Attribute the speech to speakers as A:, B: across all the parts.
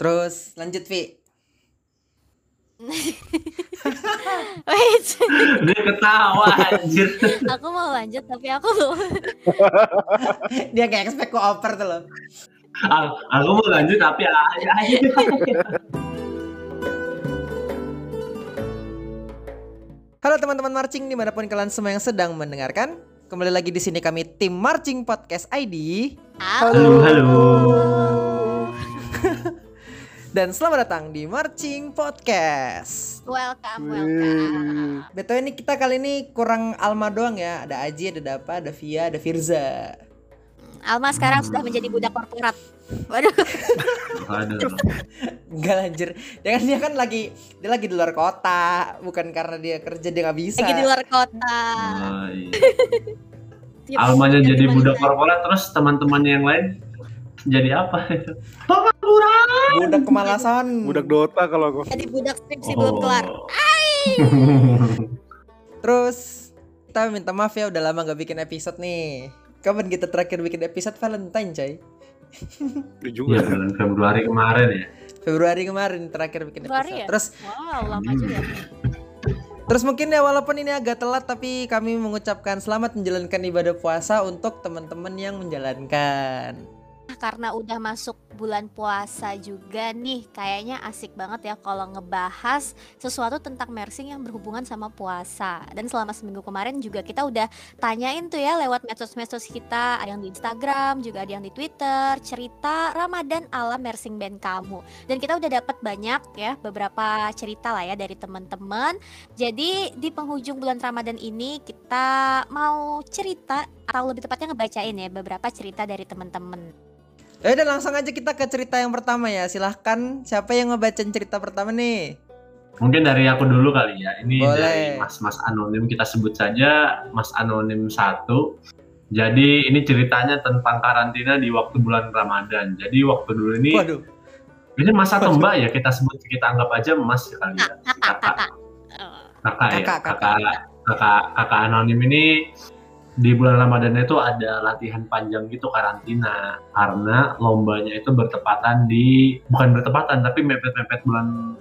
A: Terus lanjut Vi.
B: Wait,
C: Dia ketawa anjir.
B: aku mau lanjut tapi aku belum.
A: Dia kayak expect ku oper tuh loh.
C: Aku, aku mau lanjut tapi aja
A: Halo teman-teman marching di mana pun kalian semua yang sedang mendengarkan. Kembali lagi di sini kami tim Marching Podcast ID.
C: Halo, halo.
A: Dan selamat datang di Marching Podcast.
B: Welcome, welcome.
A: Betul ini kita kali ini kurang Alma doang ya. Ada Aji, ada Dapa, ada Via, ada Firza.
B: Alma sekarang sudah menjadi budak korporat. Waduh,
C: Aduh.
A: Enggak lanjut. Dia kan dia kan lagi dia lagi di luar kota, bukan karena dia kerja dia nggak bisa.
B: lagi di luar kota.
C: Oh, iya.
B: Tiap-
C: Almanya jadi budak korporat terus teman-temannya yang lain jadi apa? Pengangguran.
A: Budak kemalasan.
D: Budak Dota kalau aku.
B: Jadi budak skripsi belum
C: Oh.
B: kelar.
A: Terus kita minta maaf ya udah lama gak bikin episode nih. Kapan kita terakhir bikin episode Valentine, coy?
D: Itu juga.
C: Iya, bulan Februari kemarin ya.
A: Februari kemarin terakhir bikin
B: Februari
A: episode.
B: ya?
A: Terus
B: Wow, lama juga.
A: terus mungkin ya walaupun ini agak telat tapi kami mengucapkan selamat menjalankan ibadah puasa untuk teman-teman yang menjalankan.
B: Karena udah masuk bulan puasa juga nih, kayaknya asik banget ya kalau ngebahas sesuatu tentang mersing yang berhubungan sama puasa. Dan selama seminggu kemarin juga kita udah tanyain tuh ya lewat medsos-medsos kita, ada yang di Instagram, juga ada yang di Twitter, cerita Ramadan ala mersing band kamu. Dan kita udah dapat banyak ya beberapa cerita lah ya dari teman-teman. Jadi di penghujung bulan Ramadan ini kita mau cerita atau lebih tepatnya ngebacain ya beberapa cerita dari teman-teman.
A: Ya udah langsung aja kita ke cerita yang pertama ya. Silahkan siapa yang ngebacain cerita pertama nih?
C: Mungkin dari aku dulu kali ya. Ini
A: Boleh.
C: dari Mas-mas anonim kita sebut saja Mas anonim satu. Jadi ini ceritanya tentang karantina di waktu bulan Ramadan. Jadi waktu dulu ini
A: Waduh.
C: ini masa tembak ya kita sebut kita anggap aja Mas ya kali ya.
B: kakak
C: Kakak.
B: kakak Eh,
C: kakak ya
A: Kakak,
C: kakak kakak kakak anonim ini di bulan Ramadan itu ada latihan panjang gitu karantina. Karena lombanya itu bertepatan di bukan bertepatan tapi mepet-mepet bulan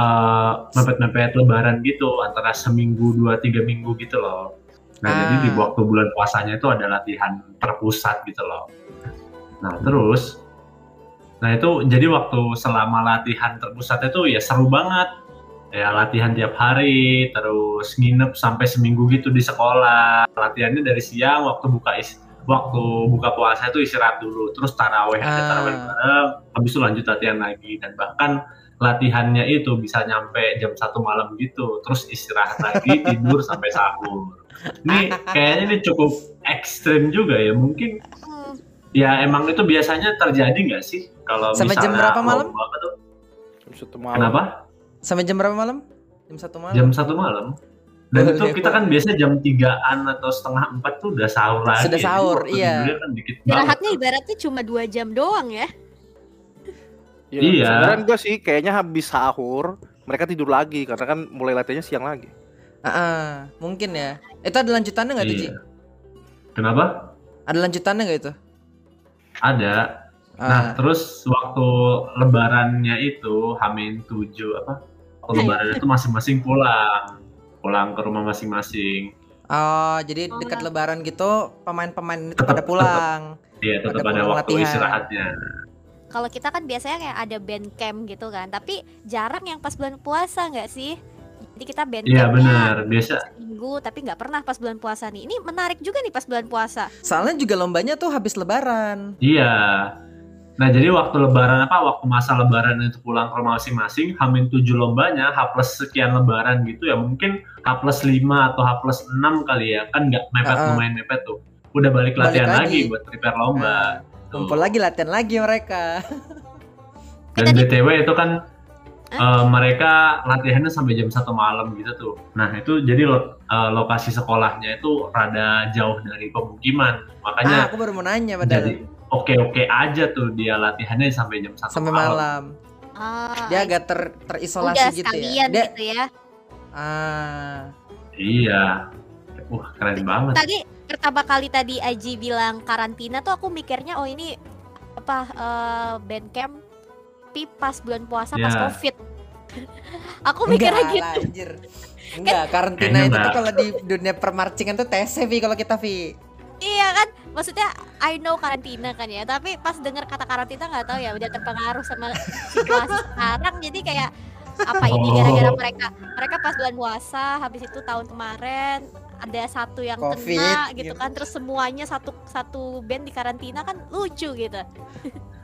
C: eh, mepet-mepet lebaran gitu antara seminggu dua tiga minggu gitu loh. Nah jadi di
A: Ah.
C: waktu bulan puasanya itu ada latihan terpusat gitu loh. Nah terus nah itu jadi waktu selama latihan terpusat itu ya seru banget ya latihan tiap hari terus nginep sampai seminggu gitu di sekolah. Latihannya dari siang waktu buka is waktu buka puasa itu istirahat dulu terus taraweh ada
A: Ah.
C: taraweh bareng. Habis itu lanjut latihan lagi dan bahkan latihannya itu bisa nyampe jam satu malam gitu terus istirahat lagi tidur sampai sahur. Ini kayaknya ini cukup ekstrim juga ya mungkin
B: hmm,
C: ya emang itu biasanya terjadi nggak sih? Kalau
A: Sampai jam
C: misalnya
A: berapa malam?
C: tuh?
D: Jam satu malam.
C: kenapa
A: Sampai jam berapa malam? Jam satu malam.
C: jam satu malam dan
A: Boleh,
C: itu kita kan biasanya jam tigaan atau setengah empat tuh udah sahur lagi
A: Sudah
C: ya.
A: Sahur,
C: waktu
A: iya.
C: kan dikit
B: istirahatnya
C: tuh.
B: ibaratnya cuma dua jam doang ya
D: Ya,
C: Iya.
D: Sebenarnya enggak sih, kayaknya habis sahur mereka tidur lagi karena kan mulai latihannya siang lagi.
A: Ah, ah, mungkin ya. Itu ada lanjutannya nggak tuh, Ji?
C: Iya. kenapa
A: Ada lanjutannya nggak itu?
C: ada nah
A: Ah,
C: terus waktu lebarannya itu Hamin tujuh apa waktu
B: Iya.
C: lebaran itu masing-masing pulang pulang ke rumah masing-masing
A: oh, jadi
B: Oh.
A: dekat lebaran gitu pemain-pemain itu
C: Tetap-
A: pada pulang.
C: Iya tetap
A: Pada
C: ada waktu
A: latihan.
C: istirahatnya
B: kalau kita kan biasanya kayak ada band camp gitu kan tapi jarang yang pas bulan puasa nggak sih jadi kita band
C: iya
B: campnya
C: benar biasa
B: minggu tapi nggak pernah pas bulan puasa nih ini menarik juga nih pas bulan puasa
A: Soalnya juga lombanya tuh habis lebaran.
C: Iya. Nah jadi waktu lebaran apa waktu masa lebaran itu pulang ke rumah masing-masing Hamin tujuh lombanya H plus sekian lebaran gitu ya mungkin H plus 5 atau H plus 6 kali ya kan nggak mepet
A: Uh-uh.
C: lumayan mepet tuh udah balik
A: Balik
C: latihan
A: lagi.
C: lagi. buat prepare lomba Tuh.
A: Kumpul lagi latihan lagi mereka.
C: dan btw itu kan eh, mereka latihannya sampai jam satu malam gitu tuh nah itu jadi lo- eh, lokasi sekolahnya itu rada jauh dari pemukiman
A: Ah,
C: makanya
A: aku baru mau nanya padahal.
C: jadi oke-oke aja tuh dia latihannya sampai jam satu
A: Sampai malam.
B: ah,
A: Dia agak ter terisolasi
B: udah
A: gitu ya. Dia
B: gitu ya
A: ah
C: Iya. Wah, keren banget.
B: tadi pertama kali tadi Aji bilang karantina tuh aku mikirnya oh ini apa eh, band camp tapi pas bulan puasa pas
C: Ya.
B: covid aku mikirnya
A: Enggak
B: gitu
A: anjir. Enggak, karantina
C: Kayaknya
A: itu tuh kalau di dunia permarcingan tuh TC Vi kalau kita Vi.
B: Iya kan maksudnya I know karantina kan ya tapi pas dengar kata karantina nggak tahu ya udah terpengaruh sama situasi sekarang jadi kayak apa ini
C: Oh.
B: gara-gara mereka mereka pas bulan puasa habis itu tahun kemarin ada satu yang kena
A: Covid,
B: gitu
A: gitu.
B: kan terus semuanya satu satu band di karantina kan lucu gitu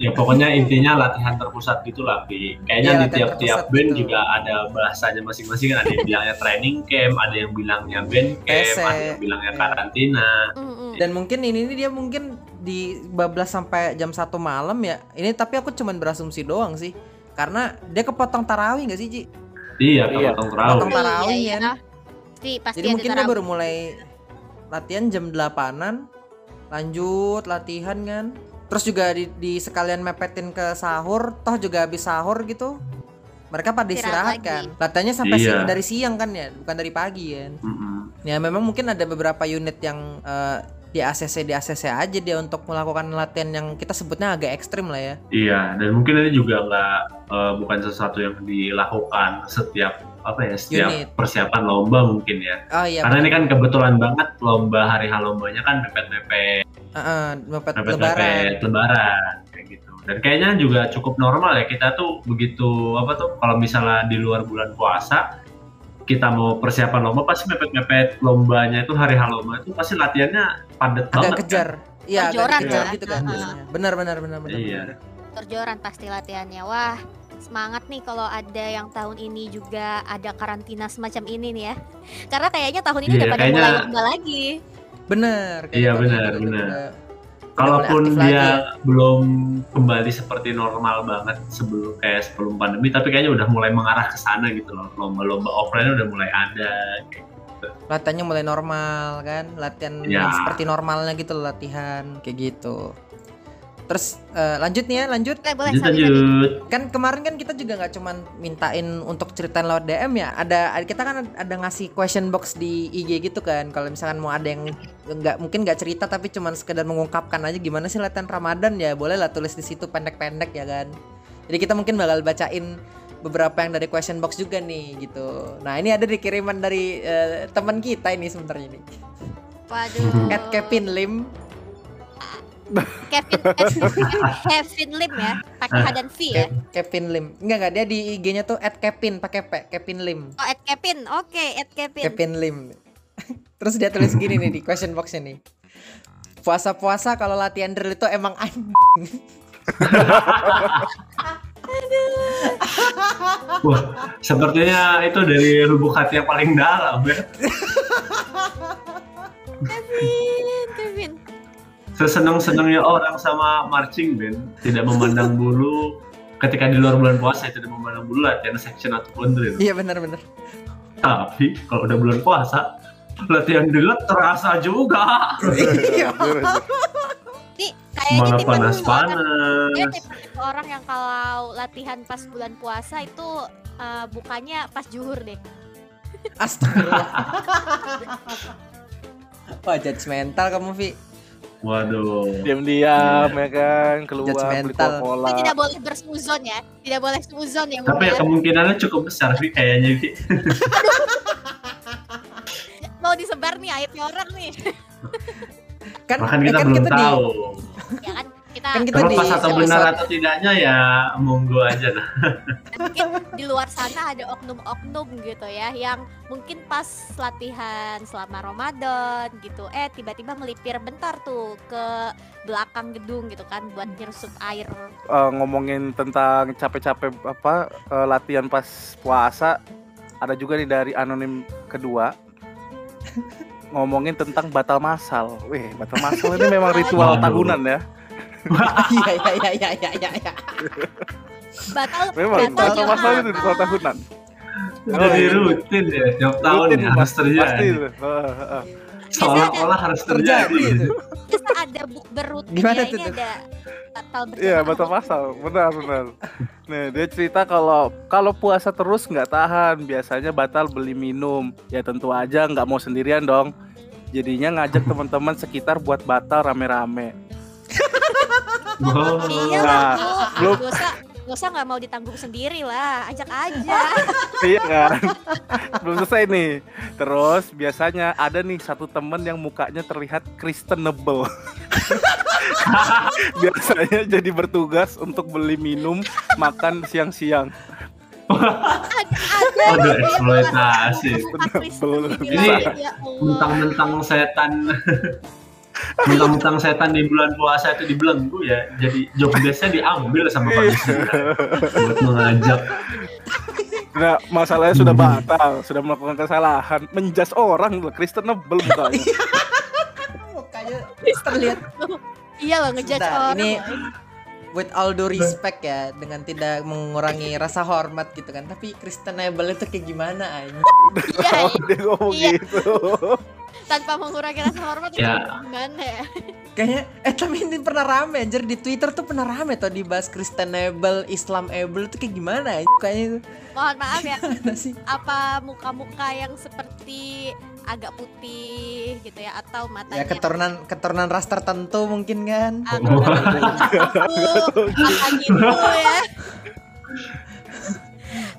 C: Ya pokoknya intinya latihan terpusat gitulah.
A: Iya,
C: Kayaknya di
A: latihan
C: tiap-tiap band
A: gitu.
C: juga ada bahasanya masing-masing kan. Ada yang bilangnya training camp, ada yang bilangnya band camp,
A: Tese.
C: ada yang bilangnya
A: Iya.
C: karantina.
A: Dan mungkin ini nih dia mungkin di bablas sampai jam satu malam ya. Ini tapi aku cuman berasumsi doang sih. Karena dia kepotong tarawih nggak sih Ji?
C: Iya,
D: Iya.
C: kalau
A: Potong
C: tarawih.
A: tarawih
B: iya,
A: kan.
B: Pasti, pasti
A: Jadi mungkin dia baru mulai latihan jam 8-an. Lanjut latihan kan. Terus juga di, di sekalian mepetin ke sahur, toh juga habis sahur gitu. Mereka pada
B: Istirahat
A: kan. Latihannya sampai
C: Iya.
A: siang dari siang kan ya, bukan dari pagi kan.
C: Mm-mm.
A: Ya memang mungkin ada beberapa unit yang eh, di ACC di ACC aja dia untuk melakukan latihan yang kita sebutnya agak ekstrim lah ya.
C: Iya, dan mungkin ini juga nggak eh, bukan sesuatu yang dilakukan setiap apa ya setiap
A: Unit.
C: persiapan lomba mungkin ya.
A: Oh iya.
C: Karena ini kan kebetulan banget lomba hari H lombanya kan mepet-mepet
A: Heeh, mepet lebaran.
C: mepet-mepet lebaran kayak gitu. Dan kayaknya juga cukup normal ya kita tuh begitu apa tuh kalau misalnya di luar bulan puasa kita mau persiapan lomba pasti mepet-mepet lombanya itu hari H lomba itu pasti latihannya padat
A: Agak
C: banget.
A: kejar. Iya, agak
B: Terjoran
A: kejar
B: ya.
A: gitu kan. Biasanya. Benar benar benar benar.
C: Iya.
A: benar.
B: terjoran pasti latihannya wah semangat nih kalau ada yang tahun ini juga ada karantina semacam ini nih ya karena kayaknya tahun ini
C: Iya,
B: udah pada
C: kayaknya-
B: mulai lomba lagi
A: Benar.
C: Iya,
A: gitu, gitu,
C: benar.
A: udah-
C: Kalaupun dia
A: lagi.
C: belum kembali seperti normal banget sebelum kayak sebelum pandemi, tapi kayaknya udah mulai mengarah ke sana gitu loh. Lomba-lomba offline udah mulai ada.
A: latihannya mulai normal kan latihan
C: Ya.
A: yang seperti normalnya gitu loh, latihan kayak gitu terus eh, lanjut nih ya lanjut
B: Oke, boleh
C: Lanjut lanjut.
A: kan kemarin kan kita juga nggak cuman mintain untuk ceritain lewat DM ya ada kita kan ada ngasih question box di IG gitu kan kalau misalkan mau ada yang nggak mungkin nggak cerita tapi cuman sekedar mengungkapkan aja gimana sih latihan Ramadan. Ya boleh lah tulis di situ pendek-pendek ya kan? Jadi kita mungkin bakal bacain beberapa yang dari question box juga nih gitu. Nah ini ada di kiriman dari eh, teman kita ini sebenarnya nih
B: waduh.
A: At Kevin Lim.
B: Kevin Kevin Lim ya pakai H dan V ya?
A: Kevin Lim. Enggak enggak dia di IG-nya tuh at Kevin pakai P Kevin Lim.
B: Oh at Kevin. Oke at Kevin.
A: Kevin Lim. Terus dia tulis gini nih di question box-nya nih. Puasa-puasa kalau latihan drill itu emang anjing.
C: Wah, sepertinya itu dari lubuk hati yang paling dalam ya.
B: Kevin Kevin
C: Seseneng-senengnya orang sama marching band, tidak memandang bulu ketika di luar bulan puasa tidak memandang bulu latihan section ataupun drill.
A: Iya benar-benar.
C: Tapi kalau udah bulan puasa, latihan drill terasa juga.
A: Iya.
B: nih kayaknya
C: Malah
B: dia
C: panas-panas.
B: tipe orang yang kalau latihan pas bulan puasa itu eh, bukannya pas juhur deh
A: Astagfirullah. Wah, judgmental kamu, Vi.
C: Waduh.
D: Diam-diam ya kan keluar beli
A: Judgmental.
D: Coca-Cola.
B: Itu tidak boleh bersuzon ya tidak boleh suzon ya
C: Tapi ya kemungkinannya cukup besar sih kayaknya.
B: Disebar nih aibnya orang nih
A: Kan,
C: Bahkan kita
A: kan
C: belum
A: kita di
C: tahu.
B: ya kan kita
A: Kan kita
C: Terlepas
A: di-
C: atau benar atau tidaknya ya monggo aja lah.
B: mungkin di luar sana ada oknum-oknum gitu ya yang mungkin pas latihan selama Ramadan gitu eh tiba-tiba melipir bentar tuh ke belakang gedung gitu kan buat nyersup air
D: Eh, ngomongin tentang capek-capek apa eh, latihan pas puasa ada juga nih dari anonim kedua ngomongin tentang batal masal. Wih, batal masal ini memang ritual
C: Waduh.
D: tahunan ya.
A: Iya, iya, iya, iya, iya, iya, iya.
B: batal
D: Memang
B: batal
D: batal masal itu ritual tahunan.
C: Jadi rutin ya tiap tahun
D: Rutin,
C: ya
D: Mas.
C: harus terjadi.
D: Pasti itu. Heeh, heeh.
C: Seolah-olah harus
A: Terjadi
C: terjadi.
A: itu.
B: biasa ada bukber rutin
A: Gimana
B: ya,
A: tuh
B: ada batal
D: Iya, batal masal. Benar, benar. Nih, dia cerita kalau kalau puasa terus nggak tahan, biasanya batal beli minum. Ya tentu aja nggak mau sendirian dong. Jadinya ngajak teman-teman sekitar buat batal rame-rame.
C: Oh.
B: Iya
D: Nah, belum-
B: dosa Gak usah nggak mau ditanggung sendiri lah, ajak aja.
D: iya kan? Belum selesai nih. Terus biasanya ada nih satu temen yang mukanya terlihat Kristenable biasanya jadi bertugas untuk beli minum makan siang-siang.
B: Ada
C: eksploitasi.
B: dibilang,
C: bisa.
B: ya
C: mentang-mentang setan mentang-mentang setan di bulan puasa itu dibelenggu ya jadi job desknya diambil sama polisi buat mengajak.
D: Nah, masalahnya sudah batal, sudah melakukan kesalahan, menjas orang loh, Kristenable mukanya.
A: Mukanya terlihat.
B: Iya loh ngejudge orang.
A: ini with all due respect ya dengan tidak mengurangi rasa hormat gitu kan. Tapi Kristenable itu kayak gimana anjing?
B: Iya,
D: Oh, dia ngomong
B: Iya.
D: gitu.
B: Tanpa mengurangi rasa hormat itu
C: Ya.
B: gimana ya?
A: kayaknya eh tapi ini pernah rame anjir. Di Twitter tuh pernah rame tuh dibahas Kristenable Islamable itu kayak gimana anjing? kayaknya itu.
B: Mohon maaf ya,
A: sih?
B: Apa muka-muka yang seperti agak putih gitu ya? Atau matanya
A: ya keturunan keturunan ras tertentu mungkin kan?
B: Atau apa gitu ya.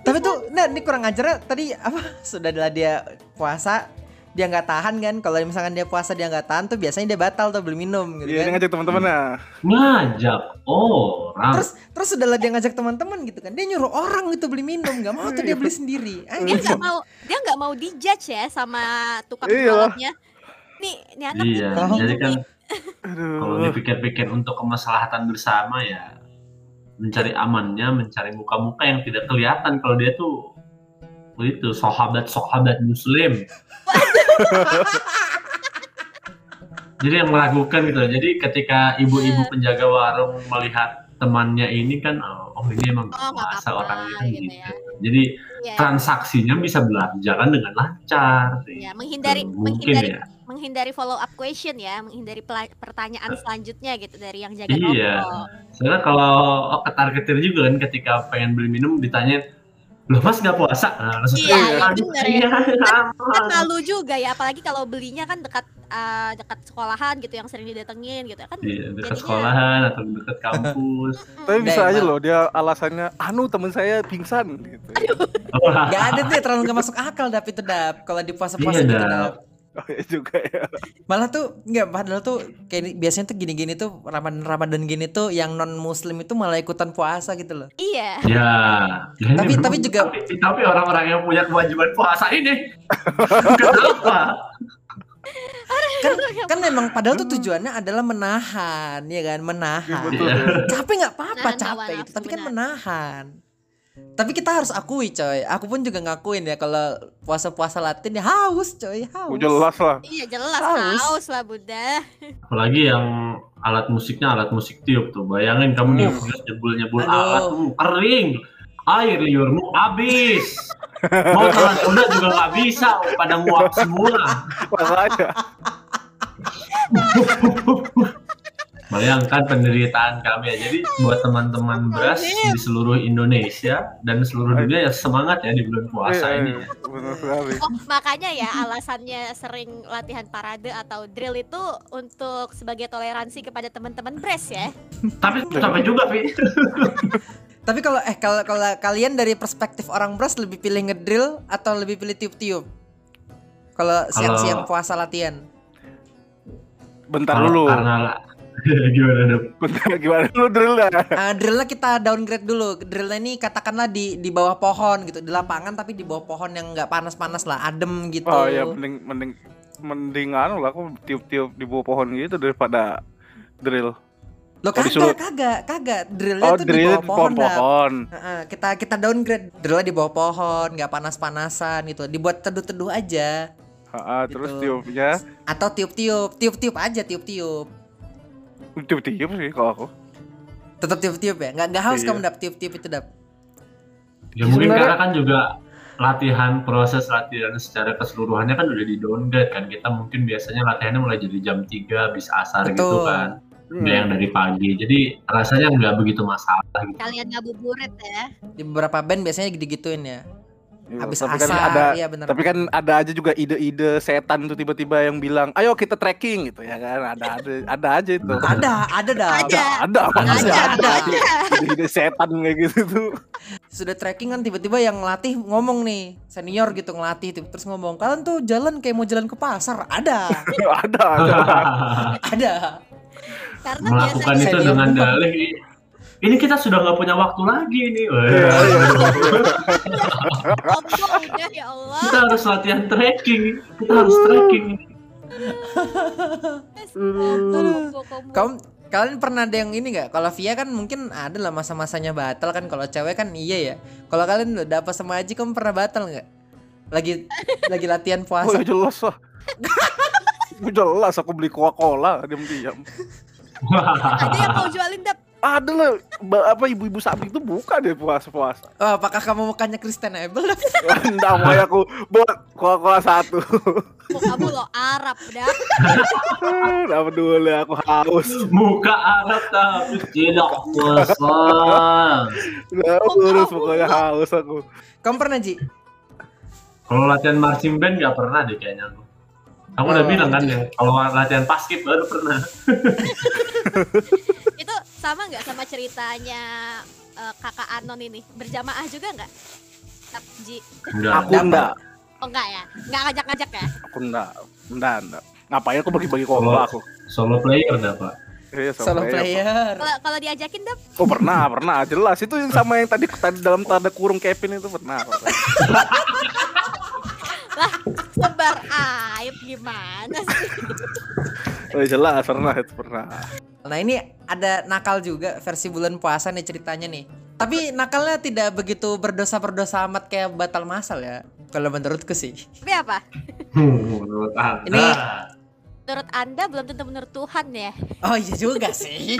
A: tapi tuh nah ini kurang ajar tadi apa? Sudahlah dia puasa dia nggak tahan kan? Kalau misalkan dia puasa dia nggak tahan tuh biasanya dia batal tuh beli minum gitu
D: Iya, dia
A: kan?
D: ngajak teman-temannya.
C: ngajak orang.
A: Terus terus sudahlah dia ngajak teman-teman gitu kan. Dia nyuruh orang itu beli minum. Nggak mau tuh dia beli sendiri.
B: Dia nggak mau dia nggak mau dijudge ya sama tukang
D: Iya.
B: jualannya. Nih, nih anak
C: iya
B: nih,
C: jadi kan
D: Aduh.
C: kalau dipikir-pikir untuk kemaslahatan bersama ya mencari amannya mencari muka-muka yang tidak kelihatan. Kalau dia tuh itu sahabat sahabat muslim jadi yang meragukan gitu jadi ketika ibu-ibu penjaga warung melihat temannya ini kan oh, ini emang
B: Oh,
C: orang ini
B: gitu
C: gitu,
B: ya.
C: jadi
B: ya,
C: transaksinya bisa berjalan dengan lancar sih.
B: ya, menghindari
C: mungkin
B: menghindari
C: ya
B: menghindari follow up question ya, menghindari pertanyaan selanjutnya gitu dari yang jaga
C: Iya.
B: toko.
C: Soalnya kalau oh, ketar-ketir juga kan ketika pengen beli minum ditanya loh mas nggak puasa nah, langsung
B: Iya, iya,
C: "Aduh,
B: bener ya.
C: iya,
B: Kan
C: aman."
B: malu juga ya, apalagi kalau belinya kan dekat eh, dekat sekolahan gitu yang sering didatengin gitu kan.
C: Iya, dekat
B: jadinya-
C: sekolahan atau dekat kampus
D: Tapi bisa
A: Deh,
D: aja loh dia alasannya anu temen saya pingsan gitu.
C: Wah,
A: nggak ada tuh terlalu nggak masuk akal dap itu dap kalau di puasa-puasa
C: Iya,
A: gitu
C: Dap.
D: Oh ya juga ya.
A: malah tuh nggak padahal tuh kayak biasanya tuh gini-gini tuh ramadan ramadan gini tuh yang non muslim itu malah ikutan puasa gitu loh
B: Iya.
C: ya, ya
A: Tapi- tapi juga-
C: tapi, tapi orang-orang yang punya kewajiban puasa ini kenapa
A: kan kan memang padahal tuh tujuannya adalah menahan ya kan menahan
D: Betul.
C: Iya.
A: capek nggak apa-apa capek gitu
B: nafsu,
A: tapi kan menahan tapi kita harus akui coy aku pun juga ngakuin ya kalau puasa-puasa latin ya haus coy haus
D: Oh, jelas lah.
B: Iya jelas
A: Haus.
B: haus lah Bunda.
C: apalagi yang alat musiknya alat musik tiup tuh bayangin kamu nih
A: Uh.
C: nyebul nyebul
A: Aduh.
C: alat uh, kering air liurmu habis mau telan kuda juga nggak bisa pada nguap semua
D: Makanya.
C: bayangkan penderitaan kami ya jadi buat teman-teman beras di seluruh Indonesia dan seluruh dunia ya semangat ya di bulan puasa ini ya.
D: Benar sekali.
B: Oh makanya ya alasannya sering latihan parade atau drill itu untuk sebagai toleransi kepada teman-teman Bres ya.
C: tapi sampai juga Vi
A: tapi kalau eh kalau kalau kalian dari perspektif orang beras lebih pilih ngedrill atau lebih pilih tiup-tiup kalau siang-siang puasa latihan
D: Bentar
C: Kalau-
D: dulu.
C: karena gimana dong
D: gimana dulu drill dah.
A: Ah, drillnya kita downgrade dulu. Drillnya ini katakanlah di di bawah pohon gitu, di lapangan tapi di bawah pohon yang nggak panas-panas lah, adem gitu.
D: Oh ya mending mending mending anu lah aku tiup-tiup di bawah pohon gitu daripada drill.
A: Lo kagak,
D: disuruh-
A: kagak, kagak. Drillnya
D: Oh
A: tuh di
D: drill
A: bawah
D: di
A: pohon. Dap.
D: pohon-pohon.
A: Heeh, kita kita downgrade drillnya di bawah pohon, nggak panas-panasan gitu. Dibuat teduh-teduh aja.
D: Heeh, terus
A: Gitu.
D: tiupnya
A: Atau tiup-tiup, tiup-tiup aja, tiup-tiup.
D: Tiup-tiup sih kalau aku.
A: Tetap tiup-tiup ya. Nggak nggak haus
D: Iya.
A: kamu dap tiup-tiup itu dap.
C: ya mungkin
D: Sebenarnya-
C: karena kan juga latihan proses latihan secara keseluruhannya kan udah di downgrade kan kita mungkin biasanya latihannya mulai jadi jam 3 habis asar gitu
A: Betul.
C: kan nggak yang dari pagi jadi rasanya nggak begitu masalah gitu
B: Kalian ngabuburit ya.
A: Di beberapa band biasanya digituin ya.
D: Iya,
A: habis
D: tapi kan
A: asar
D: ada
A: iya bener.
D: tapi kan ada aja juga ide-ide setan tuh tiba-tiba yang bilang ayo kita trekking gitu ya kan. Ada ada ada aja itu.
A: Ada ada dah.
B: Ada.
D: ada ada
A: Ada,
D: ada,
A: ada.
D: ide setan kayak gitu tuh.
A: Sudah trekking kan tiba-tiba yang ngelatih ngomong nih senior gitu ngelatih tiba- terus ngomong kalian tuh jalan kayak mau jalan ke pasar. Ada.
D: Ada ada.
A: Ada.
B: Karena
C: Melakukan
B: biasanya
C: itu dengan dalih ini kita sudah nggak punya waktu lagi nih. Wah.
D: Iya, iya.
B: Udah ya Allah.
C: Kita harus latihan trekking. Kita harus trekking.
A: Kamu kalian pernah ada yang ini nggak kalau Via kan mungkin ada lah masa-masanya batal kan kalau cewek kan iya ya kalau kalian udah apa sama Aji kamu pernah batal nggak lagi lagi latihan
D: oh
A: puasa
D: ya jelas lah Oh, jelas aku beli Coca-Cola diam-diam
B: Ada yang mau jualin dap.
D: Ada lah apa ibu-ibu sapi itu buka deh puasa-puasa
A: oh, apakah kamu mukanya Kristen Abel
D: Enggak mau ya aku buat Coca-Cola satu
B: kamu lo Arab dap.
D: Enggak peduli aku haus
C: Muka Arab tapi tidak puasa.
D: Enggak urus pokoknya haus aku
A: kamu pernah Ji
C: Kalau latihan marching band nggak pernah deh kayaknya aku. Kamu udah
A: Oh,
C: bilang kan ya, kalau latihan basket baru pernah.
B: Sama nggak sama ceritanya eh, kakak Anon ini? Berjamaah juga nggak? Ji.
C: Enggak.
D: aku enggak
B: Oh enggak ya? Enggak ngajak-ngajak ya?
D: aku enggak enggak enggak ngapain aku bagi-bagi Coca-Cola aku
C: Solo player dah pak.
D: Iya,
A: solo player
B: Kalau kalau diajakin dap,
D: Oh pernah, pernah, jelas itu yang sama yang tadi tadi dalam tanda kurung Kevin itu pernah. pernah.
B: lah sebar aib gimana sih?
D: Oh, jelas pernah itu pernah.
A: Nah ini ada nakal juga versi bulan puasa nih ceritanya nih. Tapi nakalnya tidak begitu berdosa-berdosa amat kayak batal masal ya. Kalau menurutku sih.
B: Tapi apa?
C: Hmm, menurut anda.
A: Ini-
B: Menurut anda belum tentu menurut Tuhan ya.
A: Oh iya juga sih.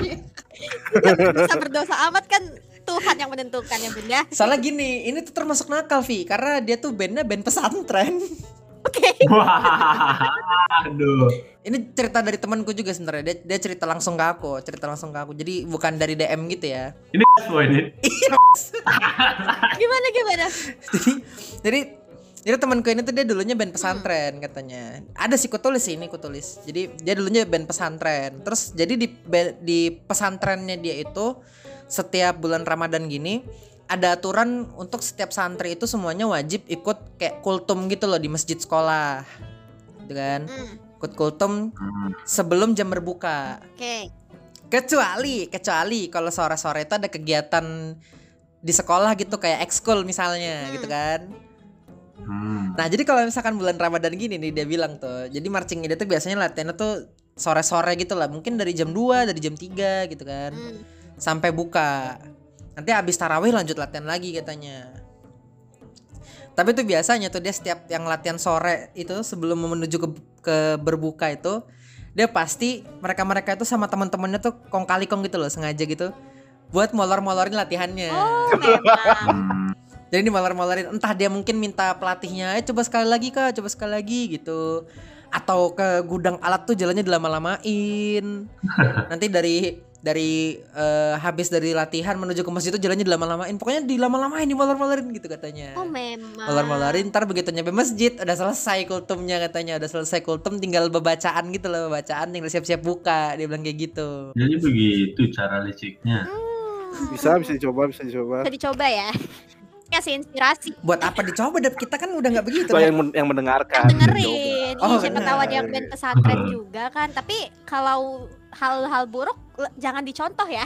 B: Bisa berdosa amat kan Tuhan yang menentukan ya bunda.
A: Soalnya gini, ini tuh termasuk nakal Vi, karena dia tuh bandnya band pesantren.
B: Oke.
C: Wah, aduh.
A: Ini cerita dari temanku juga sebenarnya. Dia, dia cerita langsung ke aku, cerita langsung ke aku. Jadi bukan dari DM gitu ya.
C: Ini semua ini.
B: Gimana gimana?
A: jadi jadi jadi temanku ini tuh dia dulunya band pesantren katanya. Ada sih kutulis sih ini kutulis. Jadi dia dulunya band pesantren. Terus jadi di di pesantrennya dia itu setiap bulan Ramadan gini ada aturan untuk setiap santri itu semuanya wajib ikut kayak kultum gitu loh di masjid sekolah. Gitu kan. Ikut kultum sebelum jam berbuka.
B: Oke.
A: Kecuali kecuali kalau sore-sore itu ada kegiatan di sekolah gitu kayak ekskul misalnya
B: Hmm.
A: gitu kan.
C: Hmm.
A: Nah jadi kalau misalkan bulan Ramadan gini nih dia bilang tuh Jadi marching dia tuh biasanya latihannya tuh sore-sore gitu lah Mungkin dari jam 2, dari jam 3 gitu kan
B: Hmm.
A: Sampai buka Nanti habis tarawih lanjut latihan lagi katanya. Tapi tuh biasanya tuh dia setiap yang latihan sore itu sebelum menuju ke, ke berbuka itu Dia pasti mereka-mereka itu sama teman-temannya tuh kong kali kong gitu loh sengaja gitu Buat molor-molorin latihannya.
B: Oh memang.
A: Jadi dimolor-molorin entah dia mungkin minta pelatihnya eh coba sekali lagi kak coba sekali lagi gitu. Atau ke gudang alat tuh jalannya dilama-lamain. Nanti dari dari eh, habis dari latihan menuju ke masjid itu jalannya dilama-lamain pokoknya dilama-lamain dimolor-molorin gitu katanya
B: Oh memang.
A: molor-molorin ntar begitu nyampe masjid udah selesai kultumnya katanya udah selesai kultum tinggal bacaan gitu loh bacaan tinggal siap-siap buka dia bilang kayak gitu
C: Jadi begitu cara liciknya.
B: Hmm.
D: Bisa bisa dicoba, bisa dicoba.
B: Bisa dicoba ya. Kasih inspirasi.
A: buat apa dicoba Dap? kita kan udah nggak begitu Dap.
D: yang men- yang mendengarkan.
B: Kan dengerin.
A: Oh,
B: siapa tahu ada yang band pesantren juga kan. Tapi kalau hal-hal buruk jangan dicontoh ya.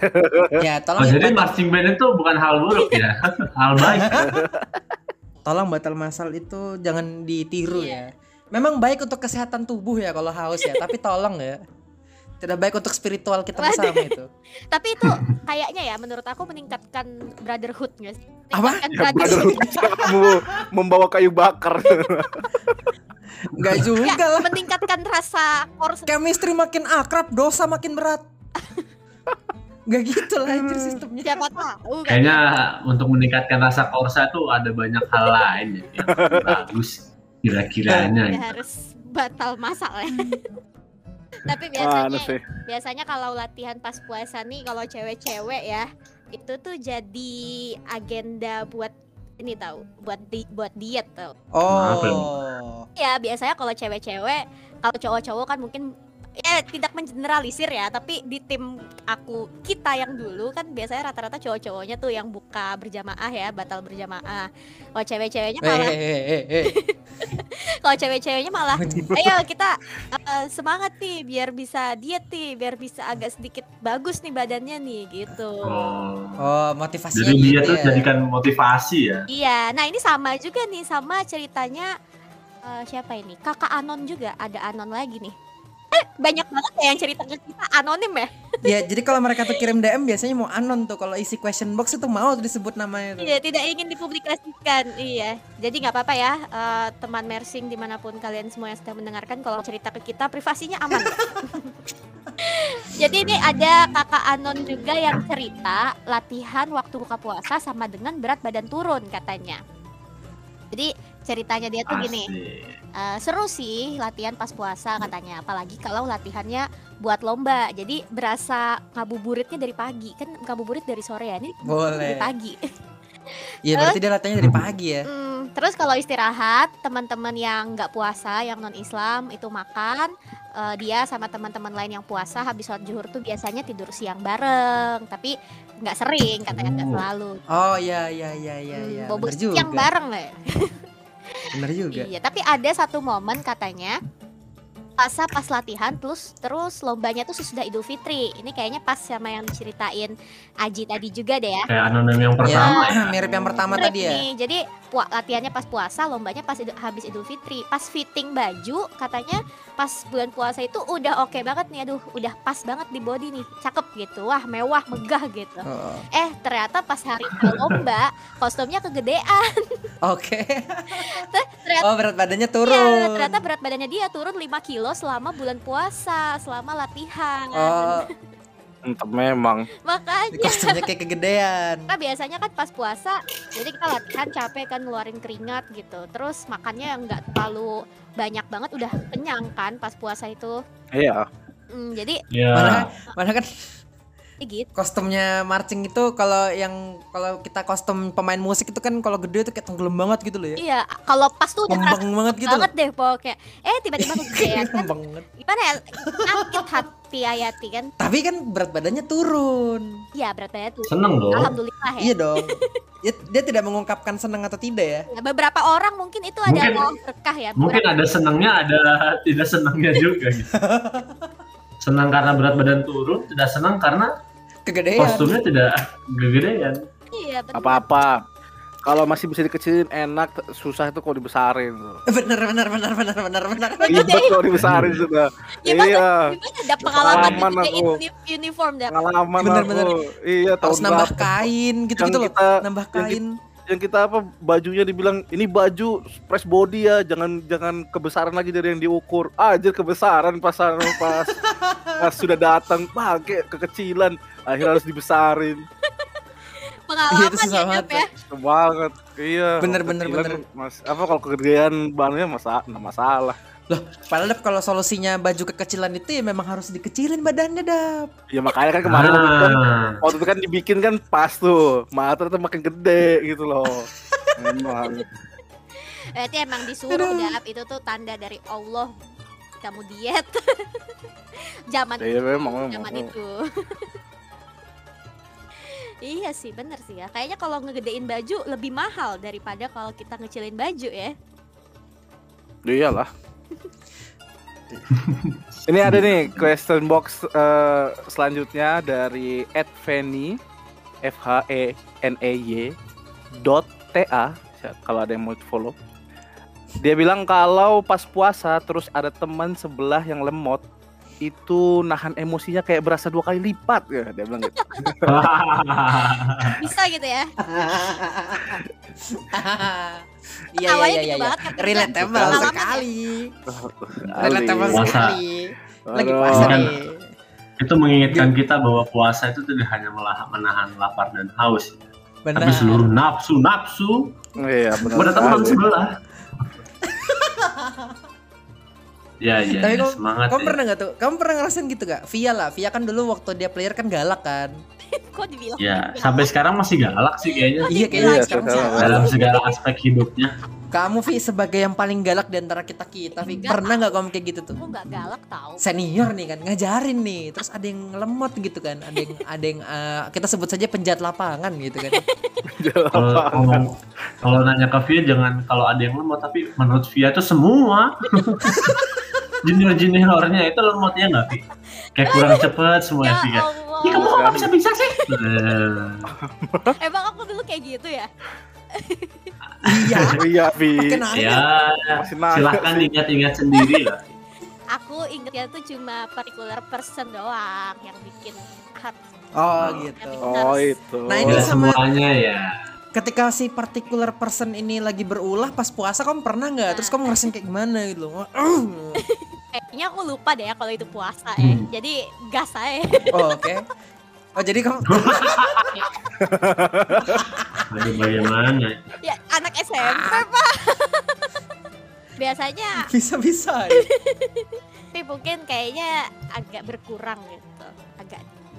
A: ya
C: Oh,
A: tolong ya,
C: jadi marching band itu bukan hal buruk ya, hal baik.
A: tolong batal masal itu jangan ditiru
B: Iya.
A: ya. Memang baik untuk kesehatan tubuh ya kalau haus ya, tapi tolong ya. Tidak baik untuk spiritual kita bersama itu.
B: Tapi itu kayaknya ya menurut aku meningkatkan brotherhood sih?
A: Apa?
D: Ya,
B: brotherhood.
D: membawa kayu bakar.
A: Enggak
B: Ya,
A: juga lah.
B: meningkatkan rasa kors
A: Chemistry makin akrab, dosa makin berat. Gak gitu lah anjir sistemnya.
B: siapa tahu kan.
C: Kayaknya untuk meningkatkan rasa korsa tuh ada banyak hal lain ya, yang bagus kira-kiranya.
B: Ya,
C: gitu.
B: harus batal masal ya. Tapi
D: Mana
B: biasanya
D: sih?
B: biasanya kalau latihan pas puasa nih kalau cewek-cewek ya itu tuh jadi agenda buat ini tahu buat di, buat diet tau.
A: Oh.
B: Ya biasanya kalau cewek-cewek, kalau cowok-cowok kan mungkin ya tidak mengeneralisir ya, tapi di tim aku kita yang dulu kan biasanya rata-rata cowok-cowoknya tuh yang buka berjamaah ya, batal berjamaah. Kalau cewek-ceweknya
A: Eh,
B: malah
A: eh, eh, eh, eh.
B: kalau cewek-ceweknya malah ayo kita eh, semangat nih biar bisa diet nih, biar bisa agak sedikit bagus nih badannya nih gitu.
C: Oh.
A: Oh, motivasinya
C: Jadi dia tuh
A: ya.
C: jadikan motivasi ya.
B: Iya, nah ini sama juga nih sama ceritanya eh, siapa ini? Kakak Anon juga ada Anon lagi nih. Eh, banyak banget ya yang cerita ke kita anonim ya.
A: Ya, jadi kalau mereka tuh kirim DM biasanya mau anon tuh. Kalau isi question box itu mau tuh disebut namanya tuh.
B: Iya, tidak ingin dipublikasikan. Iya, jadi nggak apa-apa ya eh, teman mersing di mana pun kalian semua yang sedang mendengarkan kalau cerita ke kita privasinya aman. jadi ini ada kakak Anon juga yang cerita latihan waktu buka puasa sama dengan berat badan turun katanya. Jadi ceritanya dia tuh gini.
C: Asik.
B: Eh, seru sih latihan pas puasa katanya apalagi kalau latihannya buat lomba jadi berasa ngabuburitnya dari pagi kan ngabuburit dari sore ya ini dari
A: Boleh.
B: pagi
A: Iya, berarti dia latihannya dari pagi ya.
B: Hmm, terus kalau istirahat teman-teman yang nggak puasa yang non Islam itu makan eh, dia sama teman-teman lain yang puasa habis sholat zuhur tuh biasanya tidur siang bareng tapi nggak sering katanya nggak
C: Oh.
B: selalu
A: Oh, iya iya iya iya
B: Hmm,
A: iya.
B: bobo siang bareng lah ya.
A: Bener juga.
B: Iya, tapi ada satu momen katanya puasa pas latihan terus terus lombanya tuh sesudah Idul Fitri. Ini kayaknya pas sama yang diceritain Aji tadi juga deh ya.
C: Kayak anonim yang pertama ya.
A: mirip yang pertama
B: Mirip
A: tadi ya.
B: nih. Jadi pua- latihannya pas puasa, lombanya pas idu- habis Idul Fitri. Pas fitting baju katanya pas bulan puasa itu udah oke banget nih. Aduh, udah pas banget di body nih. Cakep gitu. Wah, mewah, megah gitu.
A: Oh,
B: Eh, ternyata pas hari lomba kostumnya kegedean.
A: Oke.
B: ternyata
A: Oh, berat badannya turun.
B: ternyata berat badannya dia turun 5 kilo selama bulan puasa, selama latihan.
A: Oh,
D: Entah memang.
B: Makanya
A: kostumnya kayak kegedean.
B: kita biasanya kan pas puasa, jadi kita latihan capek kan ngeluarin keringat gitu. Terus makannya yang nggak terlalu banyak banget, udah kenyang kan pas puasa itu.
D: Iya.
B: Hmm, jadi
C: Ya.
A: Mana mana kan
B: gitu.
A: kostumnya marching itu kalau yang kalau kita kostum pemain musik itu kan kalau gede tuh kayak tenggelam banget gitu loh ya.
B: Iya, kalau pas tuh udah
A: banget gitu loh.
B: banget deh pokoknya. Eh tiba-tiba kegedean kan.
A: Banget.
B: Gimana ya? Sakit hati Ayati kan.
A: Tapi kan berat badannya turun.
B: Iya, berat badannya tuh.
C: Seneng dong.
B: Alhamdulillah ya.
A: Iya dong. dia, dia tidak mengungkapkan senang atau tidak ya.
B: Ya, Beberapa orang mungkin itu ada
C: Mungkin-
B: mau berkah ya.
C: Mungkin ada senangnya, ada tidak senangnya juga gitu. Senang karena berat badan turun, tidak senang karena
A: Kegedean.
C: kostumnya tidak kegedean.
B: Iya, benar.
D: Apa-apa. Kalau masih bisa dikecilin enak, susah itu kalau dibesarin.
A: Bener bener bener bener bener bener.
D: Ribet kalau dibesarin sudah.
B: Gimana?
D: Iya.
B: Ada pengalaman
D: Pengalaman aku.
B: uni- uniform dah.
D: Pengalaman
A: Bener,
D: aku.
A: bener.
D: Iya, tahun
A: Harus nambah
D: berapa.
A: kain gitu-gitu
D: Yang
A: loh.
D: kita-
A: Nambah
D: yang
A: kain.
D: yang kita apa bajunya dibilang ini baju press body ya jangan jangan kebesaran lagi dari yang diukur aja kebesaran pas pas pas sudah datang pakai kekecilan akhirnya harus dibesarin
A: Iya, itu
B: Pengalaman
A: susah
B: ya,
A: banget
B: ya.
D: Susah banget iya
A: Bener, bener, bener.
D: mas apa kalau kegedean bahannya masa nggak masalah
A: Padahal Dap, kalau solusinya baju kekecilan itu ya memang harus dikecilin badannya dap.
D: ya makanya kan kemarin waktu itu kan,
C: Ah,
D: waktu itu kan dibikin kan pas tuh mata tuh makin gede gitu loh emang
B: Berarti emang disuruh Dap, itu tuh tanda dari Allah kamu diet. Zaman
D: ya memang memang
B: zaman itu. iya sih, bener sih ya. Kayaknya kalau ngegedein baju lebih mahal daripada kalau kita ngecilin baju ya.
D: Iyalah. Ini ada nih question box eh, selanjutnya dari Ed Fanny F H E N E Y dot T A kalau ada yang mau follow. Dia bilang kalau pas puasa terus ada teman sebelah yang lemot itu nahan emosinya kayak berasa dua kali lipat ya dia bilang gitu.
B: Bisa gitu ya.
A: Iya iya iya
B: gitu
A: iya.
B: banget, tapi
A: Relatable sekali.
D: Ali.
A: Relatable
C: Puasa.
A: sekali. Lagi puasa
C: Kan.
A: nih.
C: itu mengingatkan kita bahwa puasa itu tidak hanya melah- menahan lapar dan haus,
A: Benar.
C: tapi seluruh nafsu nafsu
D: Iya benar. sekali.
C: sebelah. Ya, ya,
A: Tapi
C: ya,
A: kamu-
C: semangat
A: Kamu
C: ya.
A: pernah nggak tuh? Kamu pernah ngerasain gitu gak? Via lah, Via kan dulu waktu dia player kan galak kan.
B: Kok dibilang?
C: Ya, sampai sekarang masih galak sih kayaknya.
A: Iya kayaknya
D: Iya,
A: sekarang
D: sekarang
A: sih.
C: Dalam segala aspek hidupnya.
A: Kamu Vi sebagai yang paling galak di antara kita kita, Vi.
B: Enggak.
A: Pernah nggak kamu kayak gitu tuh?
B: Aku nggak galak tau.
A: Senior nih kan ngajarin nih, terus ada yang lemot gitu kan, ada yang ada yang eh, kita sebut saja penjahat lapangan gitu kan.
C: Kalau kalau nanya ke Via jangan kalau ada yang lemot tapi menurut Via tuh semua junior juniornya itu lemotnya nggak Vi? Kayak kurang cepet semua
B: Ya
C: ya. Ya kamu kok bisa bisa sih? Eh,
B: Emang aku dulu kayak gitu ya?
A: iya,
D: Iya, Vi.
C: ya silahkan
D: sih.
C: ingat-ingat sendiri lah.
B: Aku ingetnya tuh cuma particular person doang yang bikin hard.
A: Oh gitu.
D: Oh, itu.
A: Nah, ini sama-
C: semuanya ya.
A: Ketika si particular person ini lagi berulah pas puasa kamu pernah nggak? Terus kamu ngerasain kayak gimana gitu loh? Uh.
B: Kayaknya aku lupa deh ya kalau itu puasa ya.
C: Hmm.
B: Jadi gas aja.
A: Oh, oke. Oh jadi kamu
C: Aduh bagaimana?
B: ya anak SMP pak. Biasanya
A: bisa-bisa. ya?
B: tapi mungkin kayaknya agak berkurang gitu.